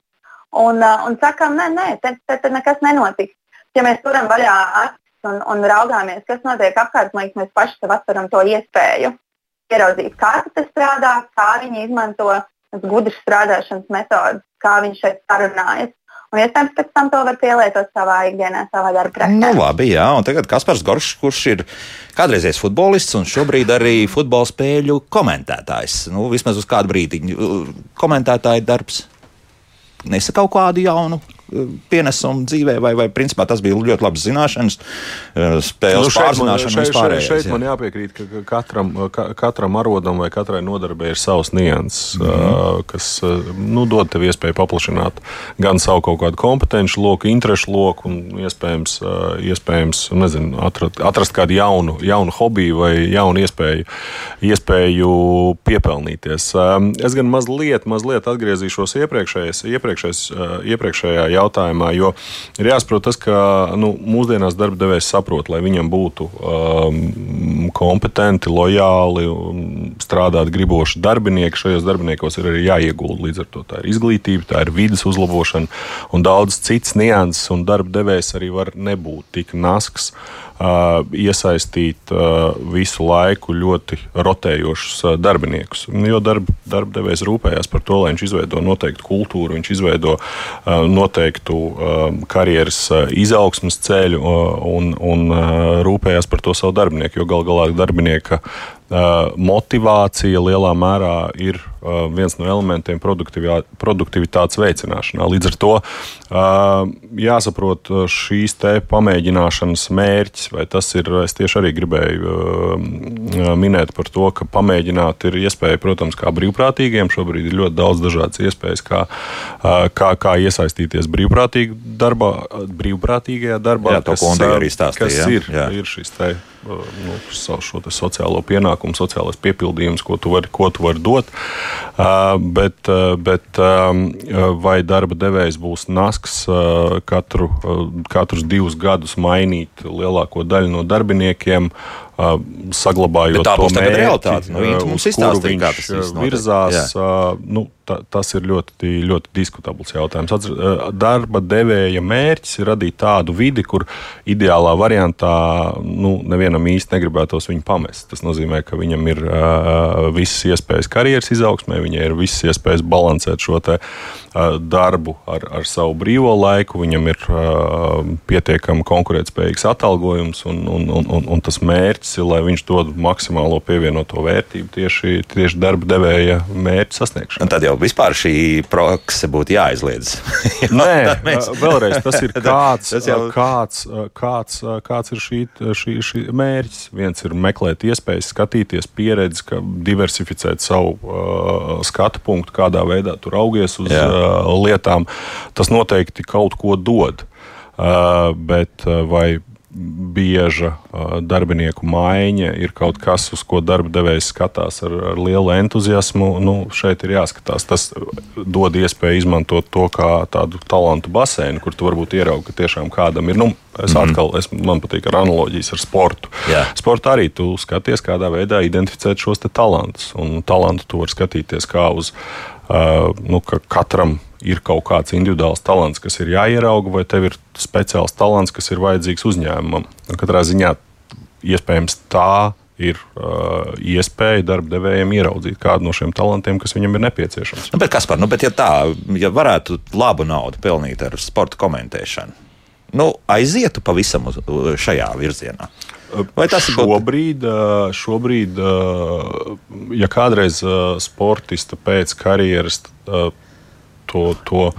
[SPEAKER 4] un, uh, un sakām, nē, nē, te, te, te nekas nenotiks. Ja mēs turam vaļā acis un, un raugāmies, kas notiek apkārt, man liekas, mēs paši sev atveram to iespēju ieraudzīt, kā tas strādā, kā viņi izmanto gudras strādāšanas metodas, kā viņi šeit sarunājas. Un iespējams, pēc tam to var pielietot savā ikdienā, savā darba praksē.
[SPEAKER 1] Nu, labi, jā, un tagad Kaspars Goršs, kurš ir kādreizējs futbolists un šobrīd arī futbola spēļu komentētājs. Nu, vismaz uz kādu brīdi komentētāja darbs nesa kaut kādu jaunu pienesumu dzīvē, vai, vai principā tas bija ļoti labs zināšanas, eh, spēles nu, pārzināšana
[SPEAKER 3] šeit, šeit, šeit man jāpiekrīt, ka katram, ka, katram arodam vai katrai nodarbē ir savs nianses, mm -hmm. kas nu, dod tev iespēju paplašināt gan savu kaut kādu kompetenci loku, interešu loku un iespējams, iespējams nezinu, atrast, atrast kādu jaunu, jaunu hobiju vai jaunu iespēju, iespēju piepelnīties. Es gan mazliet, mazliet atgriezīšos iepriekšējais, iepriekšējais, iepriekšējā jautājumā, jo ir jāsaprot tas, ka nu, mūsdienās darba devējs saprot, lai viņam būtu um, kompetenti, lojāli strādāt griboši darbinieki. Šajos darbiniekos ir arī jāiegulda. Līdz ar to tā ir izglītība, tā ir vidas uzlabošana un daudz cits nianses, darba devējs arī var nebūt tik nasks. Uh, iesaistīt visu laiku ļoti rotējošus darbiniekus. Jo darba, darba devējs rūpējās par to, lai viņš izveido noteiktu kultūru, viņš izveido noteiktu karjeras izaugsmas ceļu un, un rūpējās par to savu darbinieku. Jo gal galā darbinieka motivācija lielā mērā ir viens no elementiem produktivitātes veicināšanā. Līdz ar to jāsaprot šīs pamēģināšanas mērķis, vai tas ir. Es tieši arī gribēju minēt par to, ka pamēģināt ir iespēja, protams, kā brīvprātīgiem. Šobrīd ir ļoti daudz dažādas iespējas, kā, kā, kā iesaistīties brīvprātīgi darbā, brīvprātīgajā darbā.
[SPEAKER 1] Jā, to
[SPEAKER 3] kas,
[SPEAKER 1] arī stāstīja.
[SPEAKER 3] Kas ir, jā. ir šis te nu, šo sociālo pienākumu, sociālais piepildījums, ko tu vari, ko tu vari dot. Bet, bet vai darba devējs būs nasks katru, katrus divus gadus mainīt lielāko daļu no darbiniekiem? Saglabājot
[SPEAKER 1] tā
[SPEAKER 3] to
[SPEAKER 1] mērķi, realitāte. Nu, mums izstāstīja, kā tas
[SPEAKER 3] virzās. Nu, ta, tas ir ļoti, ļoti diskutabls jautājums. Darba devēja mērķis ir radīt tādu vidi, kur ideālā variantā nu, nevienam īsti negribētos viņu pamest. Tas nozīmē, ka viņam ir uh, visas iespējas karjeras izaugsmē, viņai ir visas iespējas balansēt šo te, uh, darbu ar, ar savu brīvo laiku, viņam ir uh, pietiekami konkurētspējīgs atalgojums un, un, un, un, un tas mērķis mērķis ir, lai viņš dod maksimālo pievienoto vērtību tieši, tieši darba devēja mērķa sasniegšanai.
[SPEAKER 1] Tad jau vispār šī prakse būtu jāizliedz.
[SPEAKER 3] Nē, mēs... vēlreiz tas ir kāds, tas jau... kāds, kāds, kāds ir šī, šī, šī mērķis. Viens ir meklēt iespējas, skatīties pieredzi, diversificēt savu uh, skatu punktu, kādā veidā tur augies uz Jā. uh, lietām. Tas noteikti kaut ko dod. Uh, bet vai bieža darbinieku maiņa ir kaut kas, uz ko darba devējs skatās ar, ar lielu entuziasmu. Nu, šeit ir jāskatās. Tas dod iespēju izmantot to kā tādu talantu basēnu, kur tu varbūt ieraugi, ka tiešām kādam ir. Nu, es mm -hmm. atkal, es, man patīk ar analogijas ar sportu. Jā. Sportā arī tu skaties, kādā veidā identificēt šos talantus. Un talantu tu vari skatīties kā uz uh, nu, ka katram ir kaut kāds individuāls talants, kas ir jāierauga, vai tev ir speciāls talants, kas ir vajadzīgs uzņēmumam. Un katrā ziņā iespējams tā ir uh, iespēja darba devējiem ieraudzīt kādu no šiem talantiem, kas viņam ir nepieciešams.
[SPEAKER 1] Nu, bet kas par, nu, bet ja tā, ja varētu labu naudu pelnīt ar sporta komentēšanu, nu, aizietu pavisam uz, šajā virzienā.
[SPEAKER 3] Vai tas ir šobrīd, uh, šobrīd uh, ja kādreiz uh, sportista pēc karjeras to. to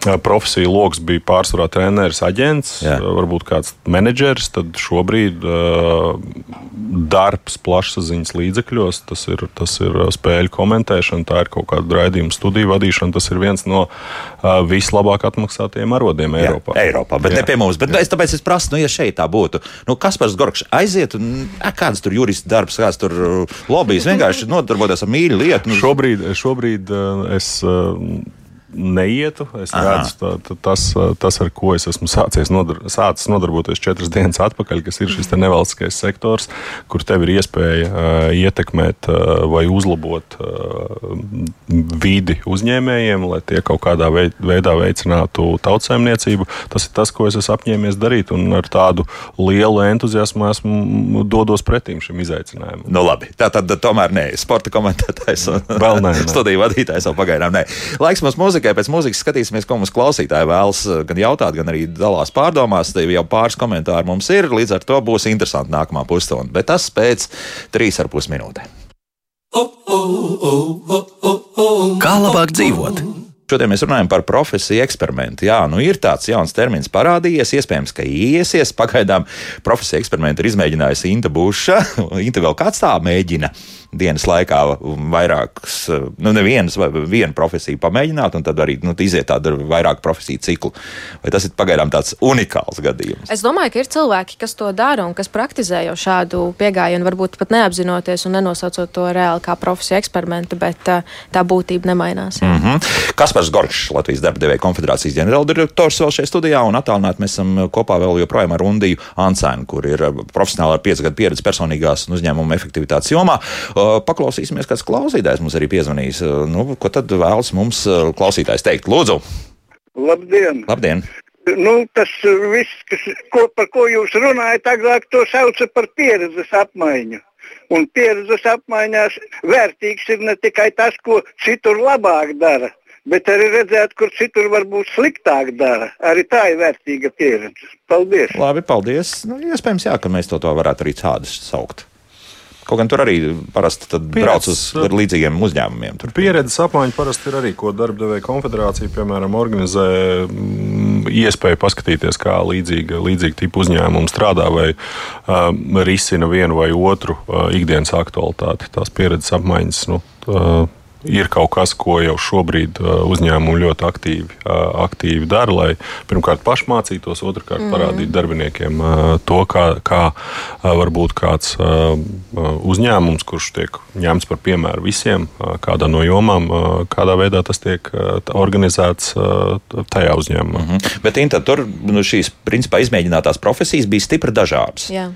[SPEAKER 3] profesiju lokus bija pārsvarā treneris, aģents, Jā. varbūt kāds menedžers. Tad šobrīd uh, darbs plašsaziņas līdzekļos, tas ir, tas ir spēļu komentēšana, tā ir kaut kāda raidījuma studiju vadīšana. Tas ir viens no uh, vislabāk atmaksātajiem arodiem Jā, Eiropā.
[SPEAKER 1] Eiropā, bet Jā. ne pie mums. Bet, nu, es, tāpēc es prasu, nu, ja šeit tā būtu, nu, kas par Gorkšu aiziet, un kāds tur jurists darbs, kāds tur lobbyis, vienkārši nodarboties ar mīļu lietu.
[SPEAKER 3] Nu. Šobrīd, šobrīd es neietu. Es Aha. redzu, tā, tā, tas, tas, ar ko es esmu sācies nodar, sācis nodarboties četras dienas atpakaļ, kas ir šis nevalstiskais sektors, kur tev ir iespēja uh, ietekmēt uh, vai uzlabot uh, vidi uzņēmējiem, lai tie kaut kādā veidā veicinātu tautsēmniecību. Tas ir tas, ko es esmu apņēmies darīt, un ar tādu lielu entuziasmu esmu dodos pretim šim izaicinājumam.
[SPEAKER 1] Nu, labi, tā tad tomēr nē, sporta komentētājs un studiju vadītājs vēl pagaidām nē. Laiks mums mūzika muzikai. Pēc mūzikas skatīsimies, ko mums klausītāji vēlas eh, gan jautāt, gan arī dalās pārdomās. Te jau pāris komentāri mums ir. Līdz ar to būs interesanti nākamā pusstunda. Bet tas pēc trīs ar pus minūtēm. Kā labāk dzīvot? Šodien mēs runājam par profesiju eksperimentu. Jā, nu ir tāds jauns termins parādījies, iespējams, ka iesies. Pagaidām profesiju eksperimentu ir izmēģinājusi Inta Buša. Inta vēl kāds tā mēģina dienas laikā vairākas, nu, nevienas vai vienu profesiju pamēģināt, un tad arī nu, iziet tādu vairāku profesiju ciklu. Vai tas ir pagaidām tāds unikāls gadījums?
[SPEAKER 2] Es domāju, ka ir cilvēki, kas to dara un kas praktizē jau šādu pieeju, varbūt pat neapzinoties un nenosaucot to reāli kā profesiju eksperimentu, bet tā, tā būtība nemainās.
[SPEAKER 1] Mm -hmm. Kaspars Gorčs, Latvijas darba devēja konfederācijas ģenerāldirektors vēl šajā studijā, un attālināti mēs esam kopā vēl joprojām ar Undiju Ansēnu, kur ir profesionāli ar 5 gadu pieredzi personīgās un uzņēmuma efektivitātes jomā. Paklausīsimies, kāds klausītājs mums arī piezvanīs. Nu, ko tad vēlas mums klausītājs teikt? Lūdzu!
[SPEAKER 5] Labdien!
[SPEAKER 1] Labdien.
[SPEAKER 5] Nu, tas viss, kas, ko, par ko jūs runājat, agrāk to sauca par pieredzes apmaiņu. Un pieredzes apmaiņās vērtīgs ir ne tikai tas, ko citur labāk dara, bet arī redzēt, kur citur varbūt sliktāk dara. Arī tā ir vērtīga pieredze. Paldies!
[SPEAKER 1] Labi, paldies! Nu, iespējams, jā, ka mēs to, to varētu arī tādu saukt. Kaut gan tur arī parasti brauc uz līdzīgiem uzņēmumiem. Tur.
[SPEAKER 3] Pieredzes apmaiņa parasti ir arī, ko darbdevēja konfederācija, piemēram, organizē mm, iespēju paskatīties, kā līdzīga, līdzīga tipa uzņēmuma strādā vai um, risina vienu vai otru uh, ikdienas aktualitāti. Tās pieredzes apmaiņas. Nu, uh, ir kaut kas, ko jau šobrīd uzņēmumi ļoti aktīvi, aktīvi dara, lai pirmkārt pašmācītos, otrkārt mm. parādītu darbiniekiem to, kā, kā varbūt kāds uzņēmums, kurš tiek ņemts par piemēru visiem, kādā no jomām, kādā veidā tas tiek organizēts tajā uzņēmumā. Mm
[SPEAKER 1] -hmm. Bet Inta, tur nu, šīs principā izmēģinātās profesijas bija stipri dažādas. Jā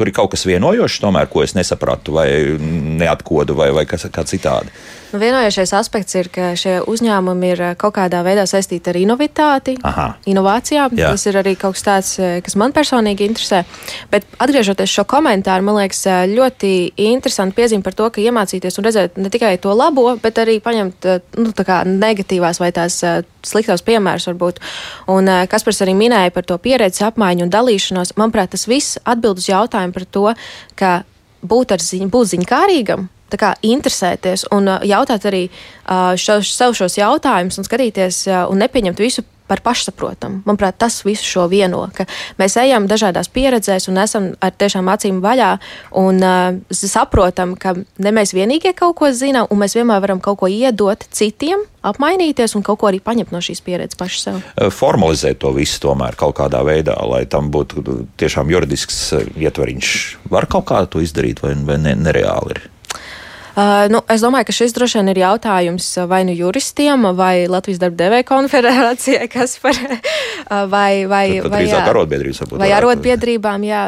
[SPEAKER 1] tur ir kaut kas vienojošs, tomēr, ko es nesapratu, vai neatkodu, vai, vai kas kā citādi.
[SPEAKER 2] Nu, vienojošais aspekts ir, ka šie uzņēmumi ir eh, kaut kādā veidā saistīti ar inovitāti, Aha. inovācijām. Jā. Tas ir arī kaut kas tāds, eh, kas man personīgi interesē. Bet atgriežoties šo komentāru, man liekas, eh, ļoti interesanti piezīme par to, ka iemācīties un redzēt ne tikai to labo, bet arī paņemt nu, negatīvās vai tās sliktos piemērus varbūt. Un Kaspars arī minēja par to pieredzi apmaiņu un dalīšanos. Manuprāt, tas viss atbild uz jautājumu par to, ka būt ar ziņu, būt ziņkārīgam kā, interesēties un uh, jautāt arī uh, šo, sev šos jautājumus un skatīties uh, un nepieņemt visu par pašsaprotamu. Manuprāt, tas visu šo vieno, ka mēs ejam dažādās pieredzēs un esam ar tiešām acīm vaļā un uh, saprotam, ka ne mēs vienīgie kaut ko zinām, un mēs vienmēr varam kaut ko iedot citiem, apmainīties un kaut ko arī paņemt no šīs pieredzes paši sev.
[SPEAKER 1] Formalizēt to visu tomēr kaut kādā veidā, lai tam būtu tiešām juridisks ietvariņš. Var kaut kā to izdarīt, vai, vai ne, nereāli ir?
[SPEAKER 2] Uh, nu, es domāju, ka šis droši vien ir jautājums vai nu juristiem, vai Latvijas darba devēja konfederācijai, kas par uh, vai, vai,
[SPEAKER 1] tad, tad vai, jā, arotbiedrības,
[SPEAKER 2] vai arotbiedrībām. Jā,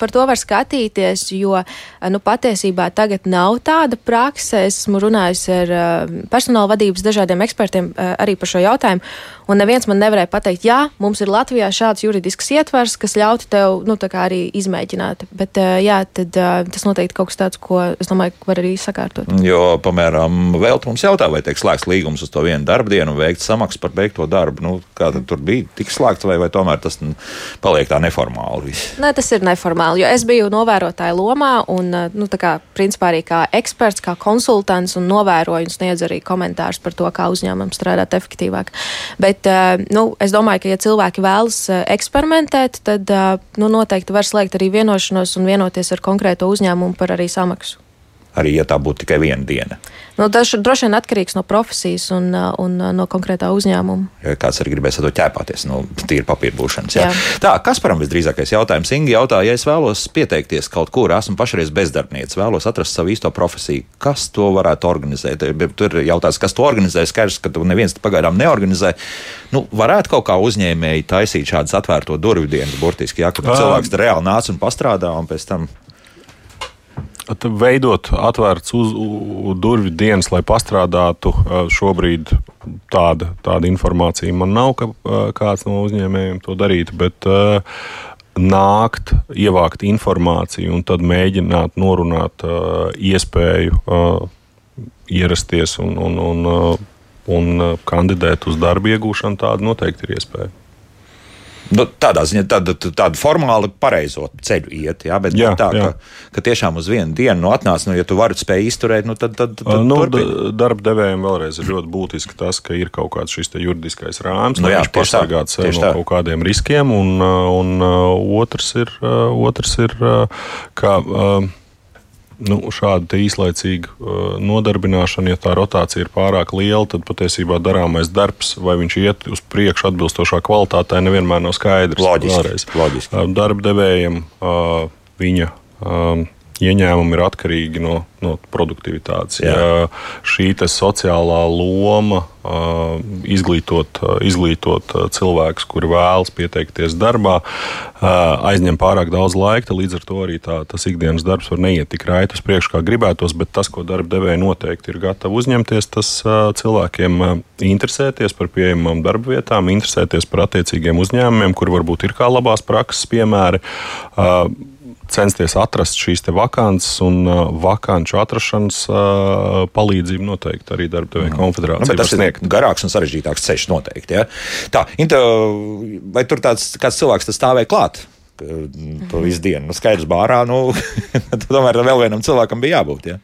[SPEAKER 2] par to var skatīties, jo nu, patiesībā tagad nav tāda prakse. Esmu runājusi ar personāla vadības dažādiem ekspertiem arī par šo jautājumu. Un neviens man nevarēja pateikt, jā, mums ir Latvijā šāds juridisks ietvers, kas ļautu tev nu, arī izmēģināt. Bet jā, tad, tas noteikti kaut kas tāds, ko es domāju, var arī sakārtot.
[SPEAKER 1] Jo, piemēram, vēl mums jautā, vai tiek slēgts līgums uz to vienu darba dienu un veikt samaksu par beigto darbu. Nu, kā tur bija, tik slēgts vai, vai tomēr tas paliek tā neformāli? Viss?
[SPEAKER 2] Nē, tas ir neformāli, jo es biju novērotāja lomā un, nu, tā kā, principā arī kā eksperts, kā konsultants un novēroju un sniedzu arī komentārus par to, kā uzņēmumam strādāt efektīvāk. Bet eh, nu, es domāju, ka, ja cilvēki vēlas eh, eksperimentēt, tad eh, nu, noteikti var slēgt arī vienošanos un vienoties ar konkrēto uzņēmumu par arī samaksu
[SPEAKER 1] arī ja tā būtu tikai viena diena.
[SPEAKER 2] Nu, tas droši vien atkarīgs no profesijas un, un no konkrētā uzņēmuma.
[SPEAKER 1] Ja kāds arī gribēs ar to ķēpāties, nu, tīri papīra būšanas. Jā. Jā. Tā, kas param visdrīzākais jautājums? Ingi jautā, ja es vēlos pieteikties kaut kur, esmu pašreiz bezdarbnieks, vēlos atrast savu īsto profesiju, kas to varētu organizēt? Tur ir jautājums, kas to organizē, skaidrs, ka to neviens pagaidām neorganizē. Nu, varētu kaut kā uzņēmēji taisīt šādas atvērto durvju dienas, burtiski, ja, kad cilvēks reāli nāca un pastrādā un pēc tam
[SPEAKER 3] Veidot atvērts uz, uz durvju dienas, lai pastrādātu, šobrīd tāda, tāda informācija man nav, ka kāds no uzņēmējiem to darītu. Bet, Nākt, ievākt informāciju un tad mēģināt norunāt iespēju ierasties un, un, un, un kandidēt uz darbu iegūšanu, tāda noteikti ir iespēja.
[SPEAKER 1] Nu, tādā ziņā tādu, tādu formāli pareizo ceļu iet, jā, bet jā, tā, jā. Ka, ka tiešām uz vienu dienu nu, atnāc, nu, ja tu vari spēj izturēt, nu, tad, tad, tad
[SPEAKER 3] nu, darba devējiem vēlreiz ir ļoti būtiski tas, ka ir kaut kāds šis juridiskais rāms, nu, lai viņš pasargātu sevi no kaut kādiem riskiem, un, un, un otrs ir, otrs ir ka nu, šāda īslaicīga uh, nodarbināšana, ja tā rotācija ir pārāk liela, tad patiesībā darāmais darbs, vai viņš iet uz priekšu atbilstošā kvalitātē, nevienmēr nav skaidrs.
[SPEAKER 1] Loģiski.
[SPEAKER 3] Uh, darba devējiem uh, viņa um, ieņēmumi ir atkarīgi no, no produktivitātes. Jā. Ja šī sociālā loma izglītot, izglītot cilvēkus, kuri vēlas pieteikties darbā, aizņem pārāk daudz laika, līdz ar to arī tā, tas ikdienas darbs var neiet tik raiti uz priekšu, kā gribētos, bet tas, ko darba devēja noteikti ir gatavi uzņemties, tas cilvēkiem interesēties par pieejamām darba vietām, interesēties par attiecīgiem uzņēmumiem, kur varbūt ir kā labās prakses piemēri censties atrast šīs vakances un uh, vakanču atrašanas uh, palīdzību noteikti arī darba devēja mm. konfederācija.
[SPEAKER 1] Nu, tas ir garāks un sarežģītāks ceļš noteikti. Ja? Tā, Inta, vai tur tāds kāds cilvēks stāvēja klāt? To visu dienu. Nu, skaidrs, bārā. Nu, tomēr vēl vienam cilvēkam bija jābūt. Ja?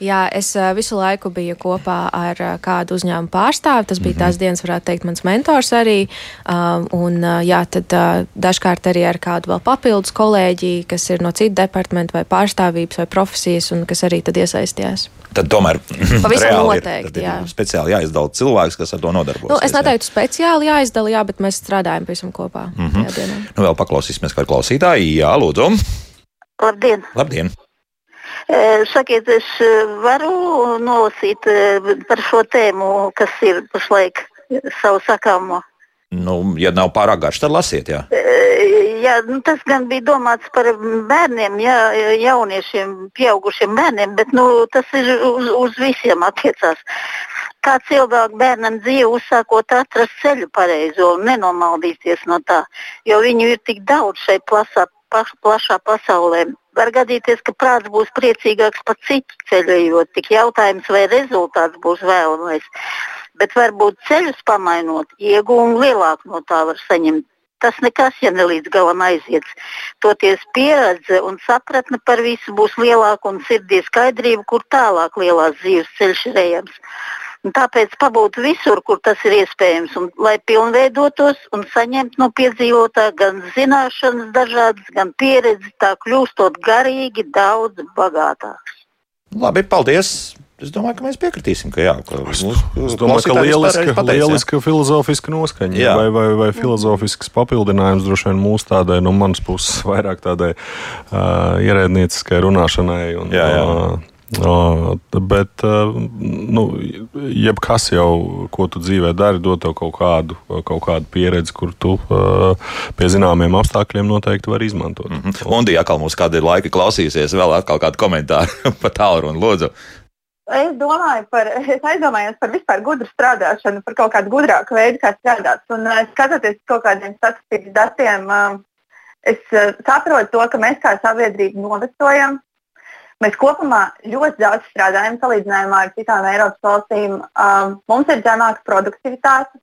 [SPEAKER 2] Jā, es visu laiku biju kopā ar kādu uzņēmumu pārstāvi. Tas bija mm -hmm. tās dienas, varētu teikt, mans mentors arī. Un, jā, tad dažkārt arī ar kādu vēl papildus kolēģi, kas ir no citu departamentu vai pārstāvības vai profesijas un kas arī tad iesaistījās.
[SPEAKER 1] Tad tomēr
[SPEAKER 2] pavisam noteikti.
[SPEAKER 1] Ir, jā. ir speciāli jāizdala cilvēks, kas ar to nodarbojas.
[SPEAKER 2] Nu, es neteiktu speciāli jāizdala, jā, bet mēs strādājam pavisam kopā. Mm -hmm.
[SPEAKER 1] Nu, vēl paklausīsimies, kā klausītāji. Jā, lūdzu.
[SPEAKER 6] Labdien!
[SPEAKER 1] Labdien.
[SPEAKER 6] Sakiet, es varu nolasīt par šo tēmu, kas ir pašlaik savu sakāmo.
[SPEAKER 1] Nu, ja nav pārāk garš, tad lasiet. Jā,
[SPEAKER 6] jā nu, tas gan bija domāts par bērniem, jā, jauniešiem, pieaugušiem bērniem, bet nu, tas ir uz, uz visiem attiecās. Kā cilvēku bērnam dzīve uzsākot atrast ceļu pareizo un nenomaldīties no tā, jo viņu ir tik daudz šeit plasā, paš, plašā pasaulē. Var gadīties, ka prāts būs priecīgāks par citu ceļojot, tik jautājums, vai rezultāts būs vēlamais. Bet varbūt ceļus pamainot, iegūmu lielāku no tā var saņemt. Tas nekas, ja ne līdz galam aiziet. Toties pieredze un sapratne par visu būs lielāka un sirdī skaidrība, kur tālāk lielās dzīves ceļš ir ejams. Un tāpēc pabūt visur, kur tas ir iespējams, un, lai pilnveidotos un saņemtu no piedzīvotā gan zināšanas, dažādas, gan pieredzi, tā kļūstot garīgi daudz bagātāks.
[SPEAKER 1] Labi, paldies! Es domāju, ka mēs piekritīsim, ka jā. Ka
[SPEAKER 3] es, es domāju, ka lieliska, pateic, lieliska filozofiska noskaņa jā. vai, vai, vai filozofisks papildinājums droši vien mūsu tādai, no manas puses, vairāk tādai uh, ierēdnieciskai runāšanai. Un, jā, jā. Uh, bet uh, nu, jebkas jau, ko tu dzīvē dari, dod tev kaut kādu, kaut kādu pieredzi, kur tu uh, pie zināmiem apstākļiem noteikti vari izmantot. Mm
[SPEAKER 1] -hmm. Un, ja atkal mums kāda ir laika klausījusies, vēl atkal kādu komentāru pa tālruni, lūdzu.
[SPEAKER 4] Es domāju par, es aizdomājos par vispār gudru strādāšanu, par kaut kādu gudrāku veidu, kā strādāt. Un skatoties uz kaut kādiem statistikas datiem, es saprotu to, ka mēs kā sabiedrība novecojam, Mēs kopumā ļoti daudz strādājam salīdzinājumā ar citām Eiropas valstīm. Um, mums ir zemāka produktivitāte.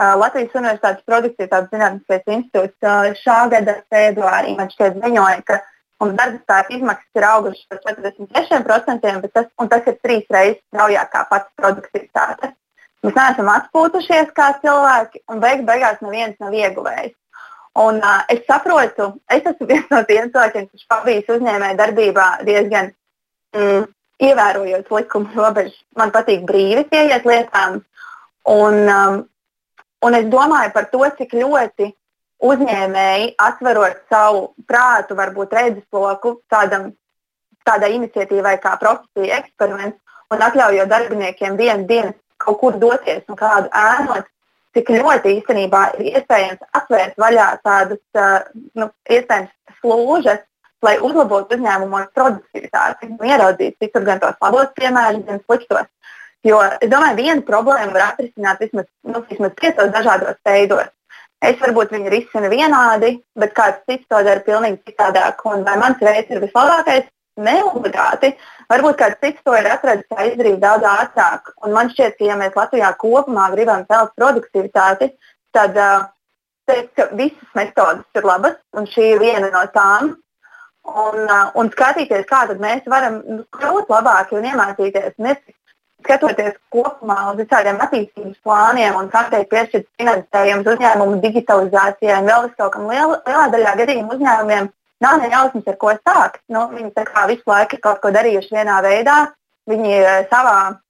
[SPEAKER 4] Uh, Latvijas Universitātes produktivitātes zinātniskais institūts uh, šā gada februārī man šķiet ziņoja, ka mums darba spēka izmaksas ir augušas par 43%, bet tas, tas ir trīs reizes straujāk kā pats produktivitāte. Mēs neesam atpūtušies kā cilvēki, un beig beigās neviens nav ieguvējis. Un, uh, es saprotu, es esmu viens no tiem cilvēkiem, kurš pavīs uzņēmēju darbībā diezgan mm, ievērojot likuma robežas. Man patīk brīvi pieiet lietām. Un, um, un es domāju par to, cik ļoti uzņēmēji atverot savu prātu, varbūt redzesloku tādam, tādai iniciatīvai kā profesija eksperiments un atļaujot darbiniekiem vienu dienu kaut kur doties un kādu ēnot, cik ļoti īstenībā ir iespējams atvērt vaļā tādas nu, iespējams slūžas, lai uzlabotu uzņēmumos produktivitāti ieraudzītu citur gan tos labos piemērus, gan sliktos. Jo es domāju, viena problēma var atrisināt vismaz, nu, vismaz piecos dažādos veidos. Es varbūt viņu risinu vienādi, bet kāds cits to dara pilnīgi citādāk. Un vai mans veids ir vislabākais? Neobligāti. Varbūt kāds cits to ir atradzis, kā izdarīt daudz ātrāk. Un man šķiet, ka ja mēs Latvijā kopumā gribam celt produktivitāti, tad uh, teikt, ka visas metodas ir labas, un šī ir viena no tām. Un, uh, un skatīties, kā mēs varam kļūt labāki un iemācīties. Skatoties kopumā uz visādiem attīstības plāniem un kā tiek piešķirts finansējums uzņēmumu digitalizācijai un vēl vis kaut kam liel, lielā daļā gadījumu uzņēmumiem nav ne jausmas, ar ko sākt. Nu, viņi visu laiku ir kaut ko darījuši vienā veidā. Viņi ir eh, savā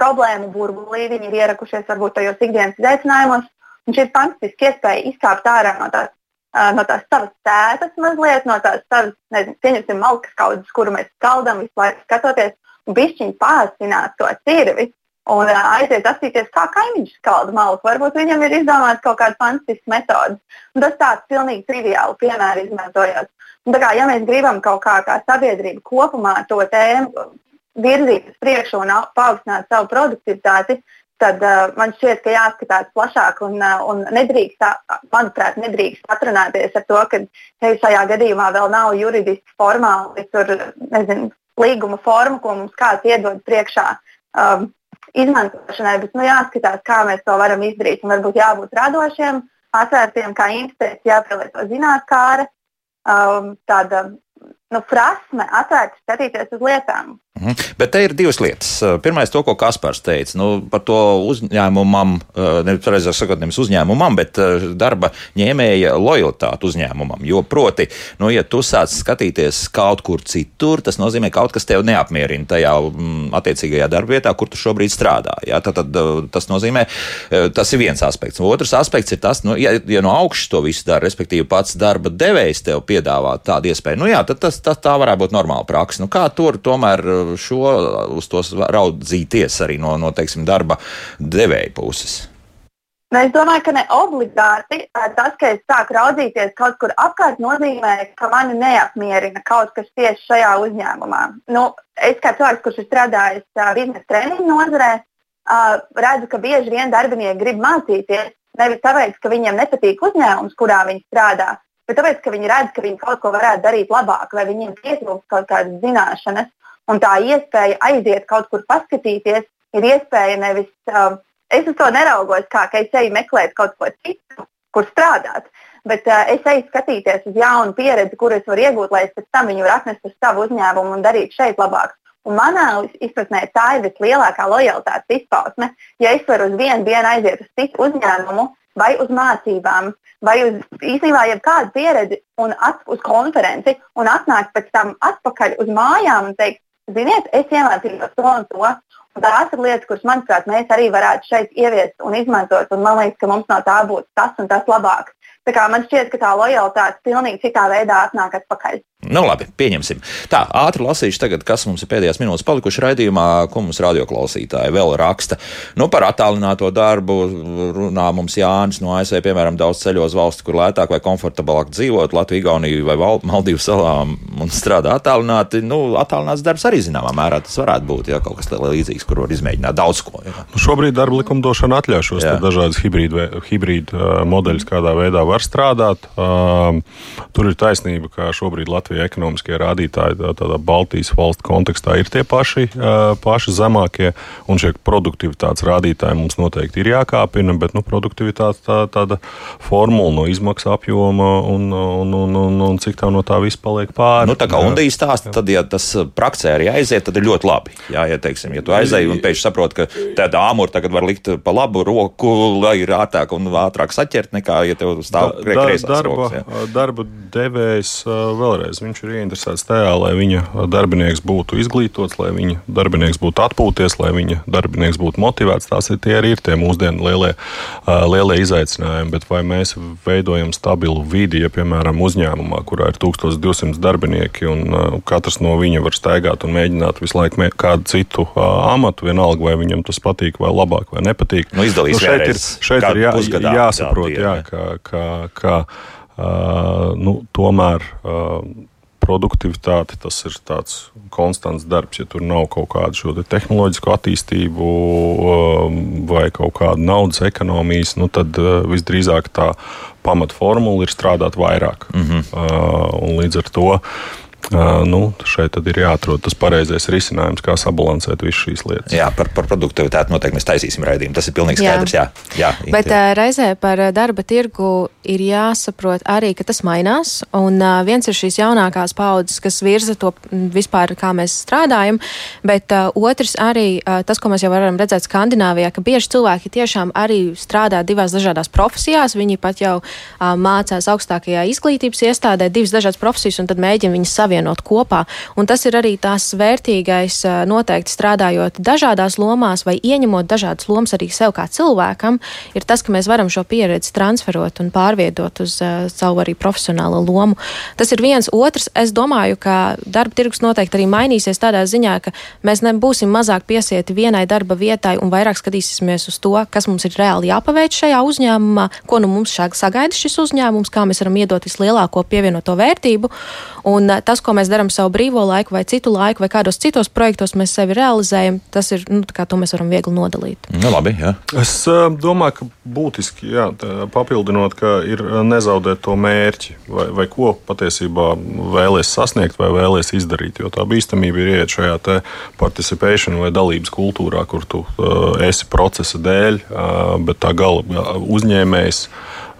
[SPEAKER 4] problēmu burbulī, viņi ir ierakušies varbūt tajos ikdienas izaicinājumos. Un šī ir fantastiska iespēja izkāpt ārā no tās, uh, no tās savas tētas, mazliet no tās savas, nezinu, pieņemsim malkas kaudzes, kuru mēs skaldam visu laiku skatoties, un bišķiņi pārsināt to cirvi un aiziet apstīties, kā kaimiņš skalda malku. Varbūt viņam ir izdomāts kaut kāda fantastiska metode. Un tas tāds pilnīgi triviāli piemēri izmantojot. Un, kā, ja mēs gribam kaut kā kā sabiedrība kopumā to tēmu virzīt uz priekšu un paaugstināt savu produktivitāti, tad uh, man šķiet, ka jāskatās plašāk un, uh, un nedrīkst, manuprāt, nedrīkst atrunāties ar to, ka hei, šajā gadījumā vēl nav juridiski formāli tur, nezinu, līguma forma, ko mums kāds iedod priekšā. Um, izmantošanai, bet nu, jāskatās, kā mēs to varam izdarīt. Un varbūt jābūt radošiem, atvērtiem, kā institūts, jāpielieto zinātnē, um, tāda nu, prasme atvērti skatīties uz lietām.
[SPEAKER 1] Mhm. Bet te ir divas lietas. Pirmā, to, ko Kaspars teica nu, par to uzņēmumam, nevis sakot, nevis uzņēmumam, bet darba ņēmēja lojalitāti uzņēmumam. Jo, proti, nu, ja tu sāc skatīties kaut kur citur, tas nozīmē, ka kaut kas tev neapmierina tajā mm, attiecīgajā darbvietā, kur tu šobrīd strādā. Jā, tad, tad, tas nozīmē, tas ir viens aspekts. Otrs aspekts ir tas, nu, ja, ja no augšas to visu dara, respektīvi pats darba devējs tev piedāvā tādu iespēju, nu jā, tad tas, tas tā varētu būt normāla praksa. Nu, kā tur tomēr šo uz tos raudzīties arī no, no teiksim, darba devēja puses?
[SPEAKER 4] Nu, es domāju, ka ne obligāti tas, ka es sāku raudzīties kaut kur apkārt, nozīmē, ka mani neapmierina kaut kas tieši šajā uzņēmumā. Nu, es kā cilvēks, kurš ir strādājis biznesa treniņu nozarē, redzu, ka bieži vien darbinieki grib mācīties nevis tāpēc, ka viņiem nepatīk uzņēmums, kurā viņi strādā, bet tāpēc, ka viņi redz, ka viņi kaut ko varētu darīt labāk, vai viņiem pietrūkst kaut kādas zināšanas. Un tā iespēja aiziet kaut kur paskatīties, ir iespēja nevis. Uh, es uz to neraugos kā, ka es eju meklēt kaut ko citu, kur strādāt. Bet uh, es eju skatīties uz jaunu pieredzi, kur es varu iegūt, lai es pēc tam viņu varu atnest uz savu uzņēmumu un darīt šeit labāk. Un manā izpratnē tā ir vislielākā lojalitātes izpausme. Ja es varu uz vienu dienu aiziet uz citu uzņēmumu, vai uz mācībām, vai uz īstenībā jebkādu pieredzi un at, uz konferenci un atnākt pēc tam atpakaļ uz mājām un teikt, ziniet, es iemācījos to un to. Un tās ir lietas, kuras, manuprāt, mēs arī varētu šeit ieviest un izmantot. Un man liekas, ka mums no tā būtu tas un tas labāk. Tā kā man šķiet, ka tā lojalitāte pilnīgi citā veidā atnāk atpakaļ.
[SPEAKER 1] Nu, labi, pieņemsim. Tā, ātri lasīšu tagad, kas mums ir pēdējās minūtes palikuši raidījumā, ko mums radioklausītāji vēl raksta. Nu, par attālināto darbu runā mums Jānis no ASV, piemēram, daudz ceļo uz valsti, kur lētāk vai komfortablāk dzīvot, Latviju, Igauniju vai Maldīvu salām un strādā attālināti. Nu, attālināts darbs arī zināmā mērā tas varētu būt, ja kaut kas līdzīgs, kur var izmēģināt daudz ko. Jā.
[SPEAKER 3] Nu, šobrīd darba likumdošana atļauj šos dažādus hibrīdu hibrīd, uh, modeļus, kādā veidā var strādāt. Uh, tur ir taisnība, ka šobrīd Latvija Latvija ekonomiskie rādītāji tādā Baltijas valstu kontekstā ir tie paši, paši zemākie, un šie produktivitātes rādītāji mums noteikti ir jākāpina, bet nu, produktivitāte tā, tāda formula no izmaksu apjoma un, un, un, un, un cik tā no tā viss paliek pāri.
[SPEAKER 1] Nu, tā kā Undija stāsta, tad, ja tas praksē arī aiziet, tad ir ļoti labi. Jā, ja, teiksim, ja tu aizēji un pēkšņi saproti, ka tāda āmura tagad var likt pa labu roku, lai ir ātrāk un ātrāk saķert nekā, ja tev stāv da, da,
[SPEAKER 3] darba, rokas, darba devējs vēlreiz Viņš ir ieinteresēts tajā, lai viņa darbinieks būtu izglītots, lai viņa darbinieks būtu atpūties, lai viņa darbinieks būtu motivēts. Tās ir tie arī ir tie mūsdienu lielie, lielie izaicinājumi. Bet vai mēs veidojam stabilu vidi, ja, piemēram, uzņēmumā, kurā ir 1200 darbinieki un katrs no viņa var staigāt un mēģināt visu laiku kādu citu amatu, vienalga vai viņam tas patīk vai labāk vai nepatīk.
[SPEAKER 1] Nu, nu,
[SPEAKER 3] šeit ir, šeit ir jā, jāsaprot, jā, ka, ka, ka uh, nu, tomēr. Uh, produktivitāte, tas ir tāds konstants darbs. Ja tur nav kaut kādu tehnoloģisku attīstību um, vai kaut kāda naudas ekonomijas, nu tad uh, visdrīzāk tā pamatformula ir strādāt vairāk. Mm -hmm. Līdz ar to Uh, nu, šeit ir jāatrod tas pareizais risinājums, kā sabalansēt visas šīs lietas.
[SPEAKER 1] Jā, par, par produktivitāti noteikti mēs taisīsim raidījumu. Tas ir pilnīgi skaidrs. Jā, jā, jā
[SPEAKER 2] Bet uh, reizē par darba tirgu ir jāsaprot arī, ka tas mainās. Un uh, viens ir šīs jaunākās paudzes, kas virza to vispār, kā mēs strādājam. Bet uh, otrs arī uh, tas, ko mēs jau varam redzēt Skandināvijā, ka bieži cilvēki tiešām arī strādā divās dažādās profesijās. Viņi pat jau uh, mācās augstākajā izglītības iestādē divas dažādas profesijas un tad mēģina viņas savienot savienot kopā. Un tas ir arī tās vērtīgais noteikti strādājot dažādās lomās vai ieņemot dažādas lomas arī sev kā cilvēkam, ir tas, ka mēs varam šo pieredzi transferot un pārvietot uz uh, savu arī profesionālo lomu. Tas ir viens. Otrs, es domāju, ka darba tirgus noteikti arī mainīsies tādā ziņā, ka mēs nebūsim mazāk piesieti vienai darba vietai un vairāk skatīsimies uz to, kas mums ir reāli jāpaveic šajā uzņēmumā, ko nu mums sagaida šis uzņēmums, kā mēs varam iedot vislielāko pievienoto vērtību. Un tas, ko mēs darām savu brīvo laiku vai citu laiku, vai kādos citos projektos mēs sevi realizējam, tas ir, nu, kā to mēs varam viegli nodalīt.
[SPEAKER 1] Nu, labi, jā.
[SPEAKER 3] es domāju, ka būtiski, jā, papildinot, ka ir nezaudēt to mērķi, vai, vai ko patiesībā vēlēs sasniegt vai vēlēs izdarīt, jo tā bīstamība ir iet šajā te participation vai dalības kultūrā, kur tu esi procesa dēļ, bet tā gala uzņēmējs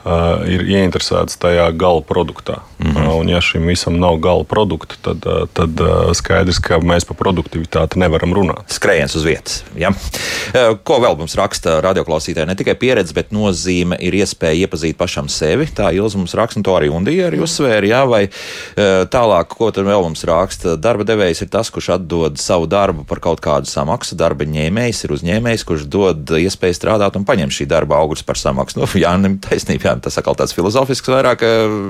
[SPEAKER 3] uh, ir ieinteresēts tajā gala produktā. Mm -hmm. uh, un, ja šim visam nav gala produkta, tad, uh, tad uh, skaidrs, ka mēs par produktivitāti nevaram runāt.
[SPEAKER 1] Skrējiens uz vietas. Ja? Uh, ko vēl mums raksta radioklausītāji? Ne tikai pieredze, bet nozīme ir iespēja iepazīt pašam sevi. Tā Ilza mums raksta, un to arī Undija arī uzsvēra. Ja? Vai uh, tālāk, ko tad vēl mums raksta? Darba devējs ir tas, kurš atdod savu darbu par kaut kādu samaksu. Darba ņēmējs ir uzņēmējs, kurš dod iespēju strādāt un paņem šī darba augļus par samaksu. Nu, Jānim taisnība, jā, tas atkal tāds filozofisks vairāk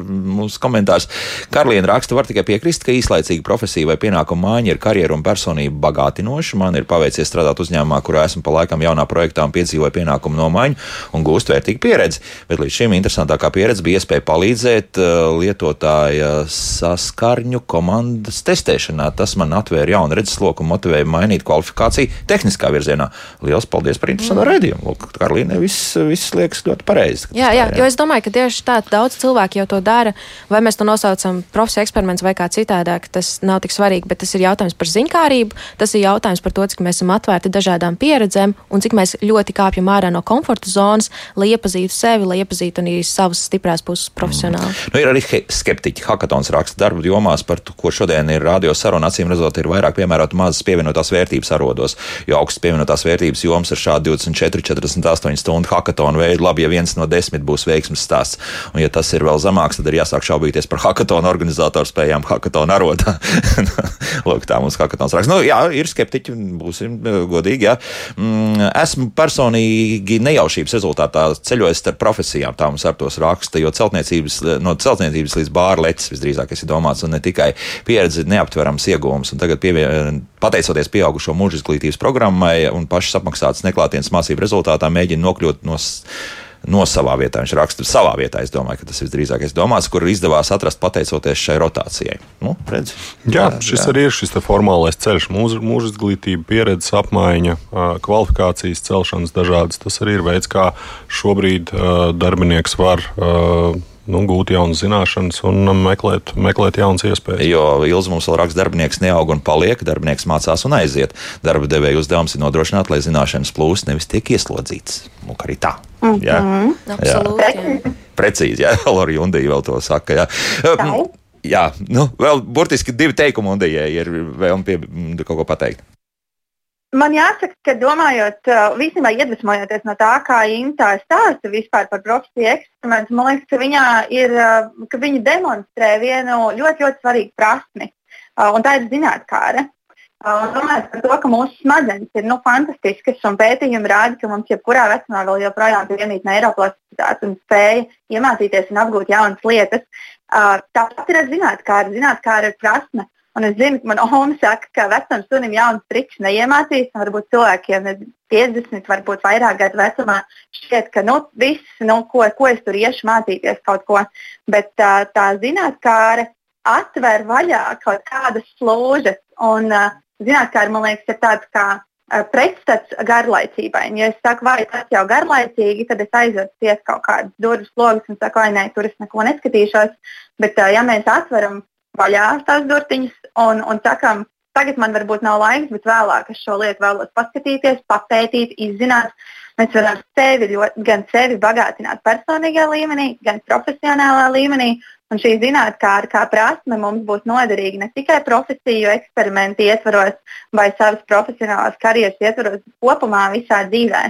[SPEAKER 1] mūsu komentārs. Karlīna raksta, var tikai piekrist, ka īslaicīga profesija vai pienākuma māņa ir karjeru un personību bagātinoša. Man ir paveicies strādāt uzņēmumā, kurā esmu pa laikam jaunā projektā un piedzīvoju pienākumu nomaiņu un gūst vērtīgu pieredzi. Bet līdz šim interesantākā pieredze bija iespēja palīdzēt lietotāja saskarņu komandas testēšanā. Tas man atvēra jaunu redzesloku un motivēja mainīt kvalifikāciju tehniskā virzienā. Lielas paldies par interesantu mm. raidījumu. Karlīnai viss, viss liekas ļoti pareizi.
[SPEAKER 2] Jā, jā, jo es domāju, ka tieši tā daudz cilvēku jau to dara. Vai mēs to nosaucam profesiju eksperiments vai kā citādāk, tas nav tik svarīgi, bet tas ir jautājums par ziņkārību. Tas ir jautājums par to, cik mēs esam atvērti dažādām pieredzēm un cik mēs ļoti kāpjam ārā no komforta zonas, lai iepazītu sevi, lai iepazītu arī savas stiprās puses profesionāli.
[SPEAKER 1] Mm. Nu, ir arī skeptiķi. Hackathons raksta darbu jomās par to, ko šodien ir radio saruna. Acīm redzot, ir vairāk piemērota mazas pievienotās vērtības arodos, jo augstas pievienotās vērtības joms ar šādu 24, 48 stundu hackathonu veidu labi, ja viens no desmit būs veiksmes stāsts. Un, ja tas ir vēl zemāks, tad ir jāsāk šaubīties par hackathonu organizatoru spējām hackathonu arodā. Lūk, tā mums hackathons raksta. Nu, jā, ir skeptiķi, būsim eh, godīgi. Jā. Mm, esmu personīgi nejaušības rezultātā ceļojis starp profesijām, tā mums ar tos raksta, jo celtniecības, no celtniecības līdz bāra lecis visdrīzāk ir domāts, un ne tikai pieredze, neaptverams iegūms. Un tagad, pievien, pateicoties pieaugušo mūža izglītības programmai un pašas apmaksātas neklātienes mācību rezultātā, mēģina nokļūt no no savā vietā. Viņš raksta savā vietā. Es domāju, ka tas visdrīzākais domāts, kur izdevās atrast pateicoties šai rotācijai. Nu, redz,
[SPEAKER 3] jā, jā, šis jā. arī ir šis formālais ceļš, mūža izglītība, pieredzes apmaiņa, kvalifikācijas celšanas dažādas. Tas arī ir veids, kā šobrīd darbinieks var nu, gūt jaunas zināšanas un meklēt, meklēt jaunas iespējas.
[SPEAKER 1] Jo Ilza mums vēl raksta, darbinieks neaug un paliek, darbinieks mācās un aiziet. Darba devēja uzdevums ir nodrošināt, lai zināšanas plūst, nevis tiek ieslodzīts. Nu, arī tā.
[SPEAKER 2] Mm -hmm. jā, Absolūti, jā.
[SPEAKER 1] Precīzi, jā, Lorija Undija vēl to saka. Jā. Jā. Jā, nu, vēl burtiski divi teikumi, un Dija ir vēlme pie kaut ko pateikt.
[SPEAKER 4] Man jāsaka, ka domājot, vismaz iedvesmojoties no tā, kā Inta stāsta vispār par profesiju eksperimentu, man liekas, ka, viņā ir, ka viņa demonstrē vienu ļoti, ļoti svarīgu prasmi, un tā ir zinātnākāra. Domājot par to, ka mūsu smadzenes ir nu, fantastiskas un pētījumi rāda, ka mums jebkurā vecumā vēl joprojām ir iemīta neiroplasticitāte un spēja iemācīties un apgūt jaunas lietas. Tāpat ir ar zinātnākāru. Zinātnākāra ir prasme Un es zinu, ka man Oma saka, ka vecam sunim jaunas triks neiemācīs. Varbūt cilvēkiem ir 50, varbūt vairāk gadu vecumā šķiet, ka nu, viss, nu, ko, ko es tur iešu mācīties kaut ko. Bet tā, tā zinātnē atver vaļā kaut kādas slūžas. Un zinātnē, man liekas, ir tāds kā pretstats garlaicībai. Ja es saku, vai tas jau garlaicīgi, tad es aizveru ties kaut kādas durvis logus un saku, vai nē, tur es neko neskatīšos. Bet, ja mēs atveram vaļā tās durtiņas un, un sakām, tagad man varbūt nav laiks, bet vēlāk es šo lietu vēlos paskatīties, papētīt, izzināt. Mēs varam sevi ļoti, gan sevi bagātināt personīgā līmenī, gan profesionālā līmenī. Un šī zinātnē, kā prasme, mums būs noderīga ne tikai profesiju eksperimentu ietvaros vai savas profesionālās karjeras ietvaros, bet kopumā visā dzīvē.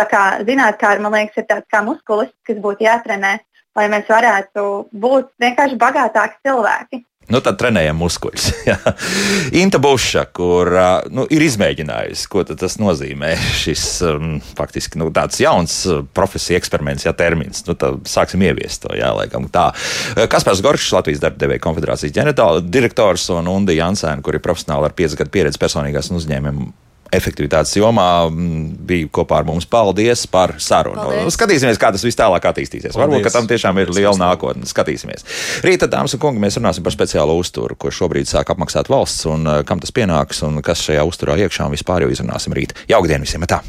[SPEAKER 4] Tā kā zinātnē, man liekas, ir tāds kā muskulis, kas būtu jātrenē, lai mēs varētu būt vienkārši bagātāki cilvēki.
[SPEAKER 1] Nu, tad trenējam muskuļus. Inta Buša, kur nu, ir izmēģinājusi, ko tas nozīmē. Šis um, faktiski nu, tāds jauns profesija eksperiments, ja termins. Nu, sāksim ieviest to, jā, laikam tā. Kaspars Goršs, Latvijas darba devēja konfederācijas ģenerāldirektors un Undi Jansēna, kur ir profesionāli ar 5 gadu pieredzi personīgās un uzņēmumu efektivitātes jomā bija kopā ar mums. Paldies par sarunu. Paldies. Skatīsimies, kā tas viss tālāk attīstīsies. Paldies. Varbūt tam tiešām ir liela nākotne. Skatīsimies. Rīta, dāmas un kungi, mēs runāsim par speciālo uzturu, ko šobrīd sāk apmaksāt valsts un kam tas pienāks un kas šajā uzturā iekšā un vispār jau izrunāsim rīt. Jauktdien visiem! Tā.